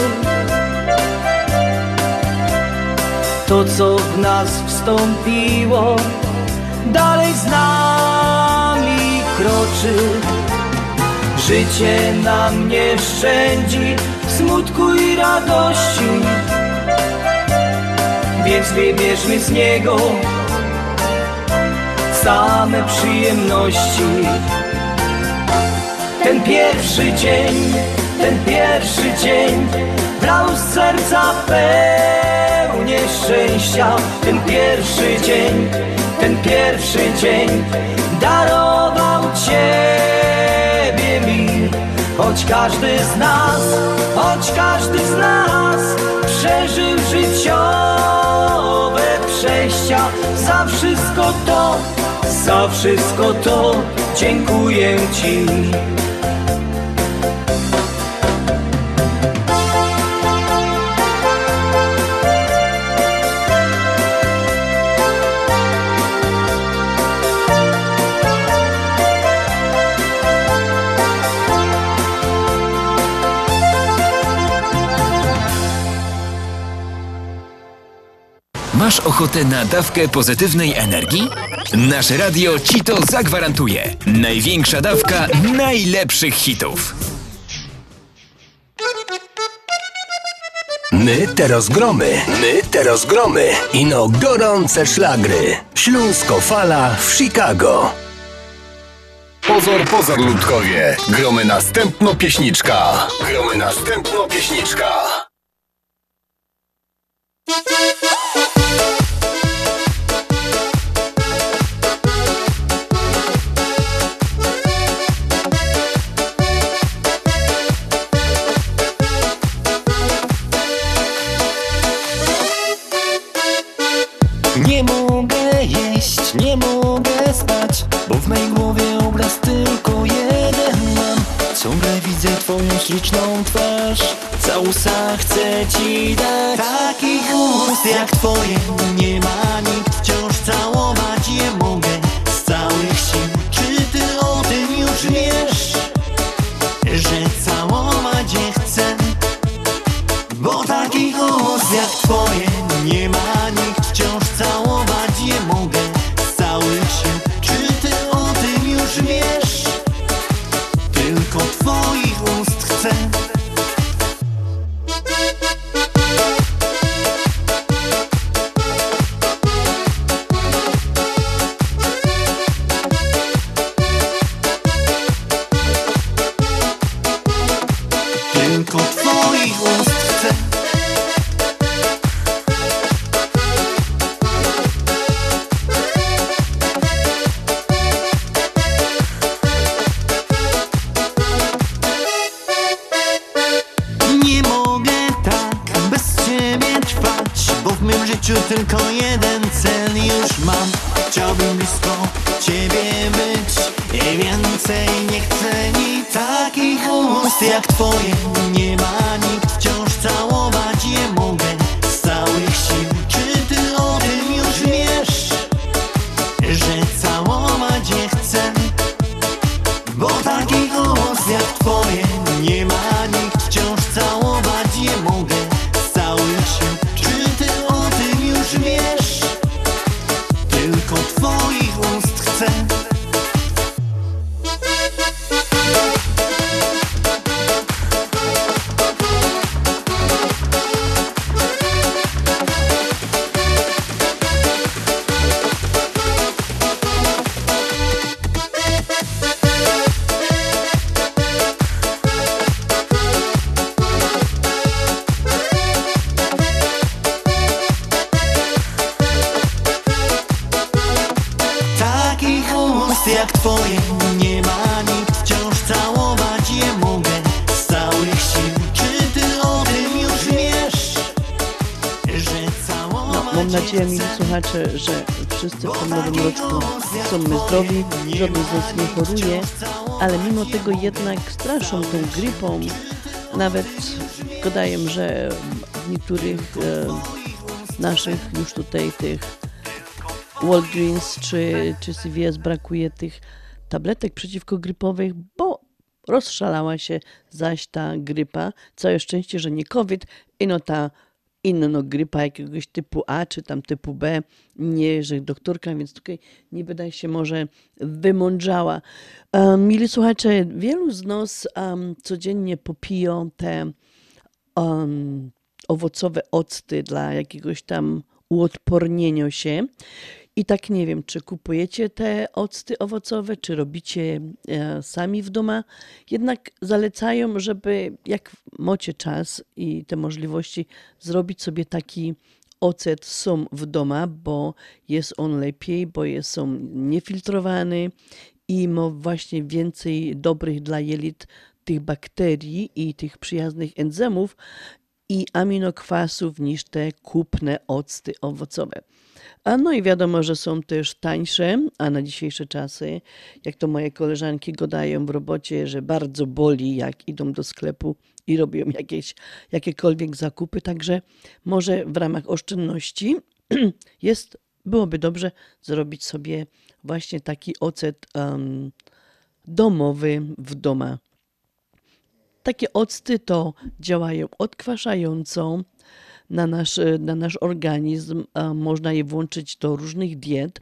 To co w nas wstąpiło, dalej z nami kroczy. Życie nam nie szczędzi smutku i radości Więc wybierzmy z niego same przyjemności ten pierwszy dzień, ten pierwszy dzień Brał z serca pełnię szczęścia. Ten pierwszy dzień, ten pierwszy dzień Darował Ciebie mi Choć każdy z nas, choć każdy z nas Przeżył życiowe przejścia. Za wszystko to, za wszystko to Dziękuję Ci ochotę na dawkę pozytywnej energii? Nasze radio ci to zagwarantuje. Największa dawka najlepszych hitów. My te rozgromy, my te rozgromy. Ino gorące szlagry. Śląsko fala w Chicago. Pozor, pozor, ludkowie. Gromy następno pieśniczka. Gromy następno pieśniczka. Nie mogę jeść, nie mogę spać Bo w mej głowie obraz tylko jeden mam. Ciągle twoją śliczną twarz Całusa chcę ci dać Takich ust jak twoje nie ma nikt Wciąż całować je mogę z całych sił Czy ty o tym już wiesz? Że całować je chcę Bo takich ust jak twoje twoich ust chcę zdrowi, żaden z nas nie choruje, ale mimo tego jednak straszą tą grypą. Nawet gadają, że w niektórych e, naszych już tutaj tych Walgreens czy, czy CVS brakuje tych tabletek przeciwkogrypowych, bo rozszalała się zaś ta grypa. Całe szczęście, że nie COVID, ino ta inna grypa jakiegoś typu A czy tam typu B, nie, że doktorka, więc tutaj nie wydaje się może wymądrzała. Um, mili słuchacze, wielu z nas um, codziennie popiją te um, owocowe octy dla jakiegoś tam uodpornienia się. I tak nie wiem, czy kupujecie te octy owocowe, czy robicie e, sami w domu. Jednak zalecają, żeby jak macie czas i te możliwości, zrobić sobie taki ocet są w domu, bo jest on lepiej, bo jest on niefiltrowany i ma właśnie więcej dobrych dla jelit tych bakterii i tych przyjaznych enzymów i aminokwasów niż te kupne octy owocowe. A no i wiadomo, że są też tańsze, a na dzisiejsze czasy, jak to moje koleżanki gadają w robocie, że bardzo boli, jak idą do sklepu i robią jakieś, jakiekolwiek zakupy. Także może w ramach oszczędności <clears throat> jest, byłoby dobrze zrobić sobie właśnie taki ocet um, domowy w domu. Takie octy to działają odkwaszająco, na nasz, na nasz organizm. Można je włączyć do różnych diet.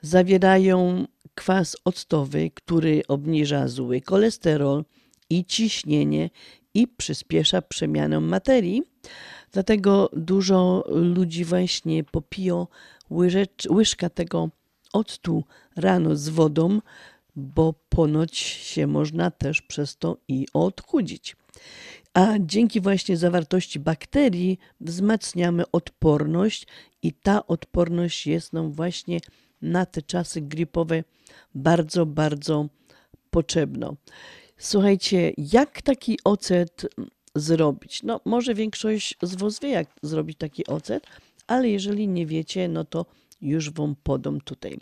Zawierają kwas octowy, który obniża zły cholesterol i ciśnienie i przyspiesza przemianę materii. Dlatego dużo ludzi właśnie popiją łyżecz, łyżka tego octu rano z wodą, bo ponoć się można też przez to i odchudzić. A dzięki właśnie zawartości bakterii wzmacniamy odporność i ta odporność jest nam właśnie na te czasy gripowe bardzo, bardzo potrzebna. Słuchajcie, jak taki ocet zrobić? No, może większość z Was wie, jak zrobić taki ocet, ale jeżeli nie wiecie, no to już Wam podam tutaj.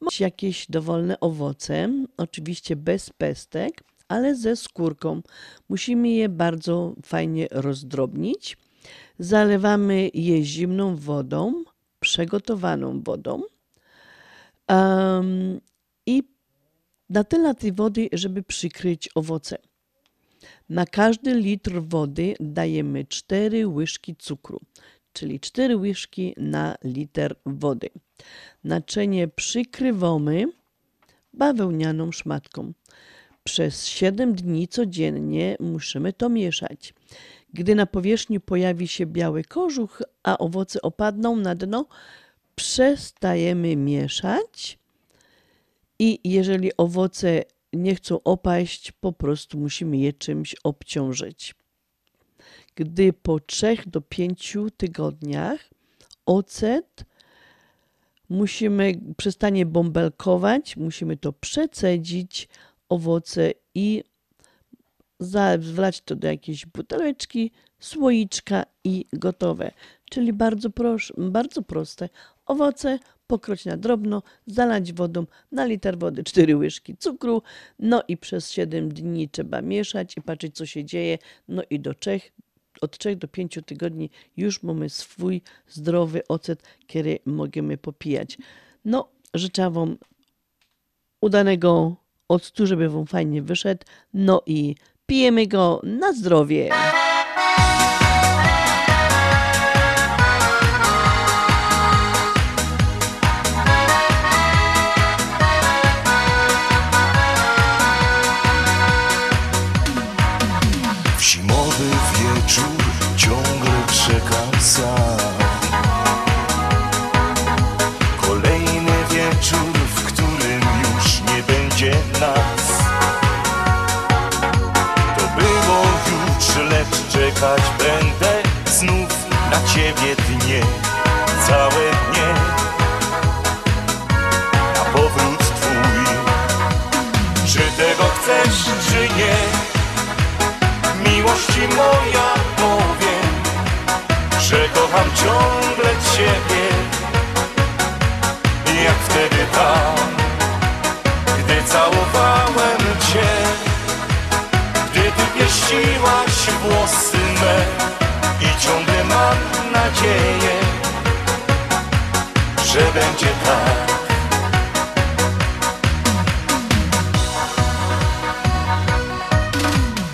Macie jakieś dowolne owoce, oczywiście bez pestek, ale ze skórką. Musimy je bardzo fajnie rozdrobnić. Zalewamy je zimną wodą, przygotowaną wodą um, i na tyle tej wody, żeby przykryć owoce. Na każdy litr wody dajemy 4 łyżki cukru, czyli 4 łyżki na liter wody. Naczynie przykrywamy bawełnianą szmatką. Przez 7 dni codziennie musimy to mieszać. Gdy na powierzchni pojawi się biały kożuch, a owoce opadną na dno, przestajemy mieszać i jeżeli owoce nie chcą opaść, po prostu musimy je czymś obciążyć. Gdy po 3 do 5 tygodniach ocet musimy przestanie bąbelkować, musimy to przecedzić, owoce i wlać to do jakiejś buteleczki, słoiczka i gotowe. Czyli bardzo, prosz, bardzo proste. Owoce pokroć na drobno, zalać wodą, na liter wody 4 łyżki cukru, no i przez 7 dni trzeba mieszać i patrzeć co się dzieje, no i do 3, od 3 do 5 tygodni już mamy swój zdrowy ocet, który możemy popijać. No, życzę Wam udanego octu, żeby Wam fajnie wyszedł, no i pijemy go na zdrowie. Czekać będę znów na ciebie dnie Całe dnie Na powrót twój Czy tego chcesz, czy nie? Miłości moja powiem, że kocham ciągle Ciebie, jak wtedy tam, gdy całowałem Cię, gdy Ty pieściłaś włosy me i ciągle mam nadzieję, że będzie tak.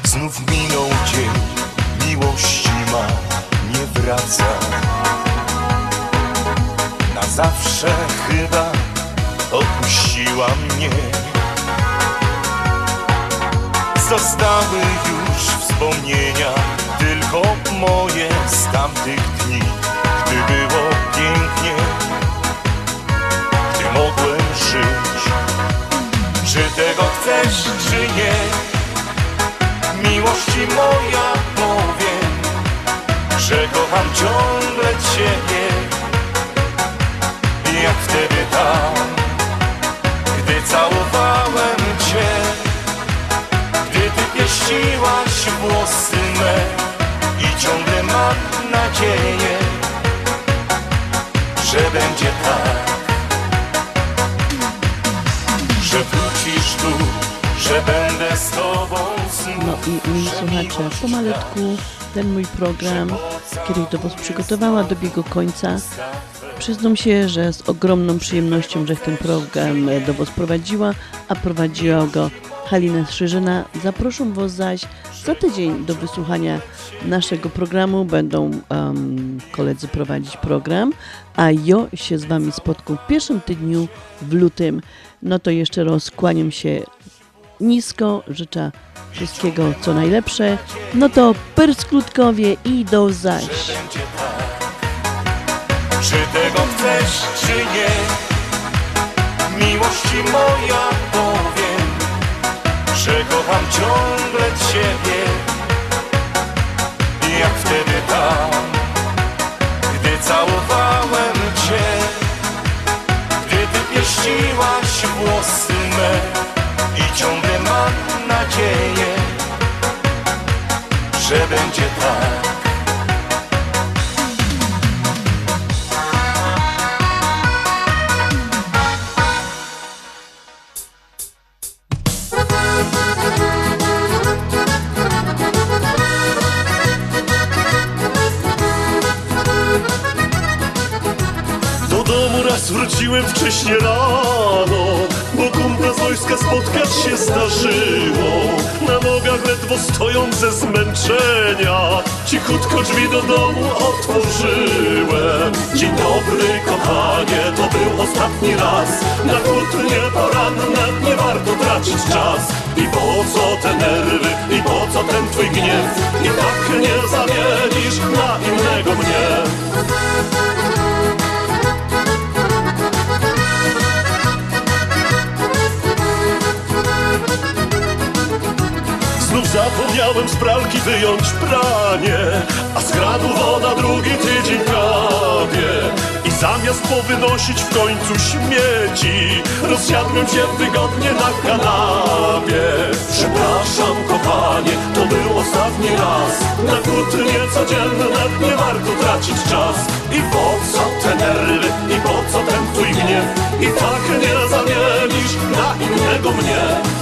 Znów minął dzień, miłości ma, nie wraca. Na zawsze chyba opuściła mnie. Zostały już wspomnienia, tylko moje z tamtych dni Gdy było pięknie, gdy mogłem żyć. Czy tego chcesz, czy nie? Miłości moja powiem, że kocham ciągle Ciebie, jak wtedy tam, gdy całowałem Cię, gdy Ty pieściłaś włosy me ciągle mam nadzieję, że będzie tak, że wrócisz tu, że będę z Tobą znów. No i mili słuchacze, pomalutku ten mój program, który do Was przygotowała, dobiegł końca. Przyznam się, że z ogromną przyjemnością, że ten program do Was prowadziła, a prowadziła go Halina Strzyżyna. Zaproszę Was zaś za tydzień do wysłuchania naszego programu. Będą um, koledzy prowadzić program, a ja się z Wami spotkam w pierwszym tygodniu w lutym. No to jeszcze raz kłaniam się nisko, życzę wszystkiego co najlepsze. No to persklutkowie i do zaś. Czy tego chcesz, czy nie? Miłości moja powiem, że kocham ciągle Ciebie. Jak wtedy tam, gdy całowałem Cię, gdy Ty pieściłaś włosy me i ciągle mam nadzieję, że będzie tak. Do domu raz wróciłem wcześnie rano się zdarzyło. Na nogach ledwo stoją ze zmęczenia. Cichutko drzwi do domu otworzyłem. Dzień dobry kochanie, to był ostatni raz. Na kłótnie poranne nie warto tracić czas. I po co te nerwy, i po co ten twój gniew? I tak nie zamienisz na innego mnie zapomniałem z pralki wyjąć pranie A z kranu woda drugi tydzień prawie. I zamiast powynosić w końcu śmieci Rozsiadłem się wygodnie na kanapie. Przepraszam kochanie, to był ostatni raz. Na kłótnie codzienne nie warto tracić czas. I po co te nerwy, i po co ten twój gniew? I tak nie zamienisz na innego mnie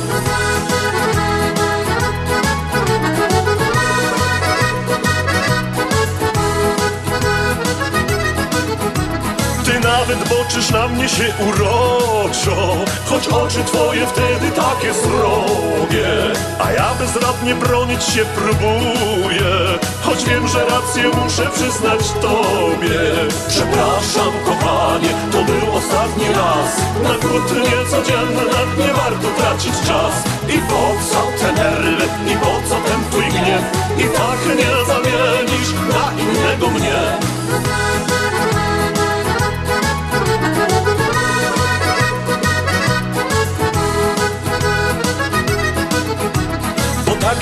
nawet boczysz na mnie się uroczo Choć oczy twoje wtedy takie srogie A ja bezradnie bronić się próbuję. Choć wiem, że rację muszę przyznać tobie. Przepraszam kochanie, to był ostatni raz. Na kłótnie codzienne nie warto tracić czas. I po co te nerwy, i po co ten twój gniew? I tak nie zamienisz na innego mnie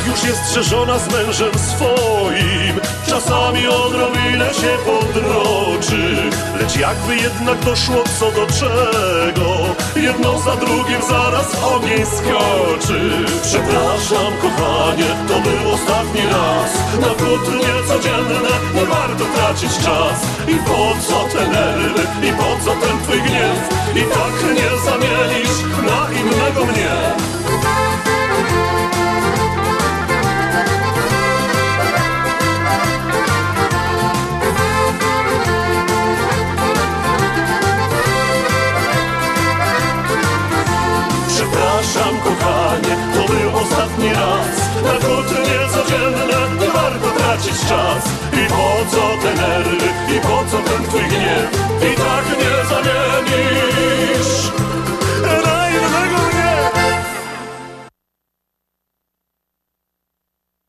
już jest, że żona z mężem swoim. Czasami odrobinę się podroczy. Lecz jakby jednak doszło co do czego Jedno za drugim zaraz ogień skoczy. Przepraszam kochanie, to był ostatni raz. Na kłótnie codzienne nie warto tracić czas. I po co te nerwy, i po co ten twój gniew? I tak nie zamienisz na innego mnie codzienne, nie warto tracić czas. I po co te nerwy, i po co ten twój gniew, i tak nie zamienisz.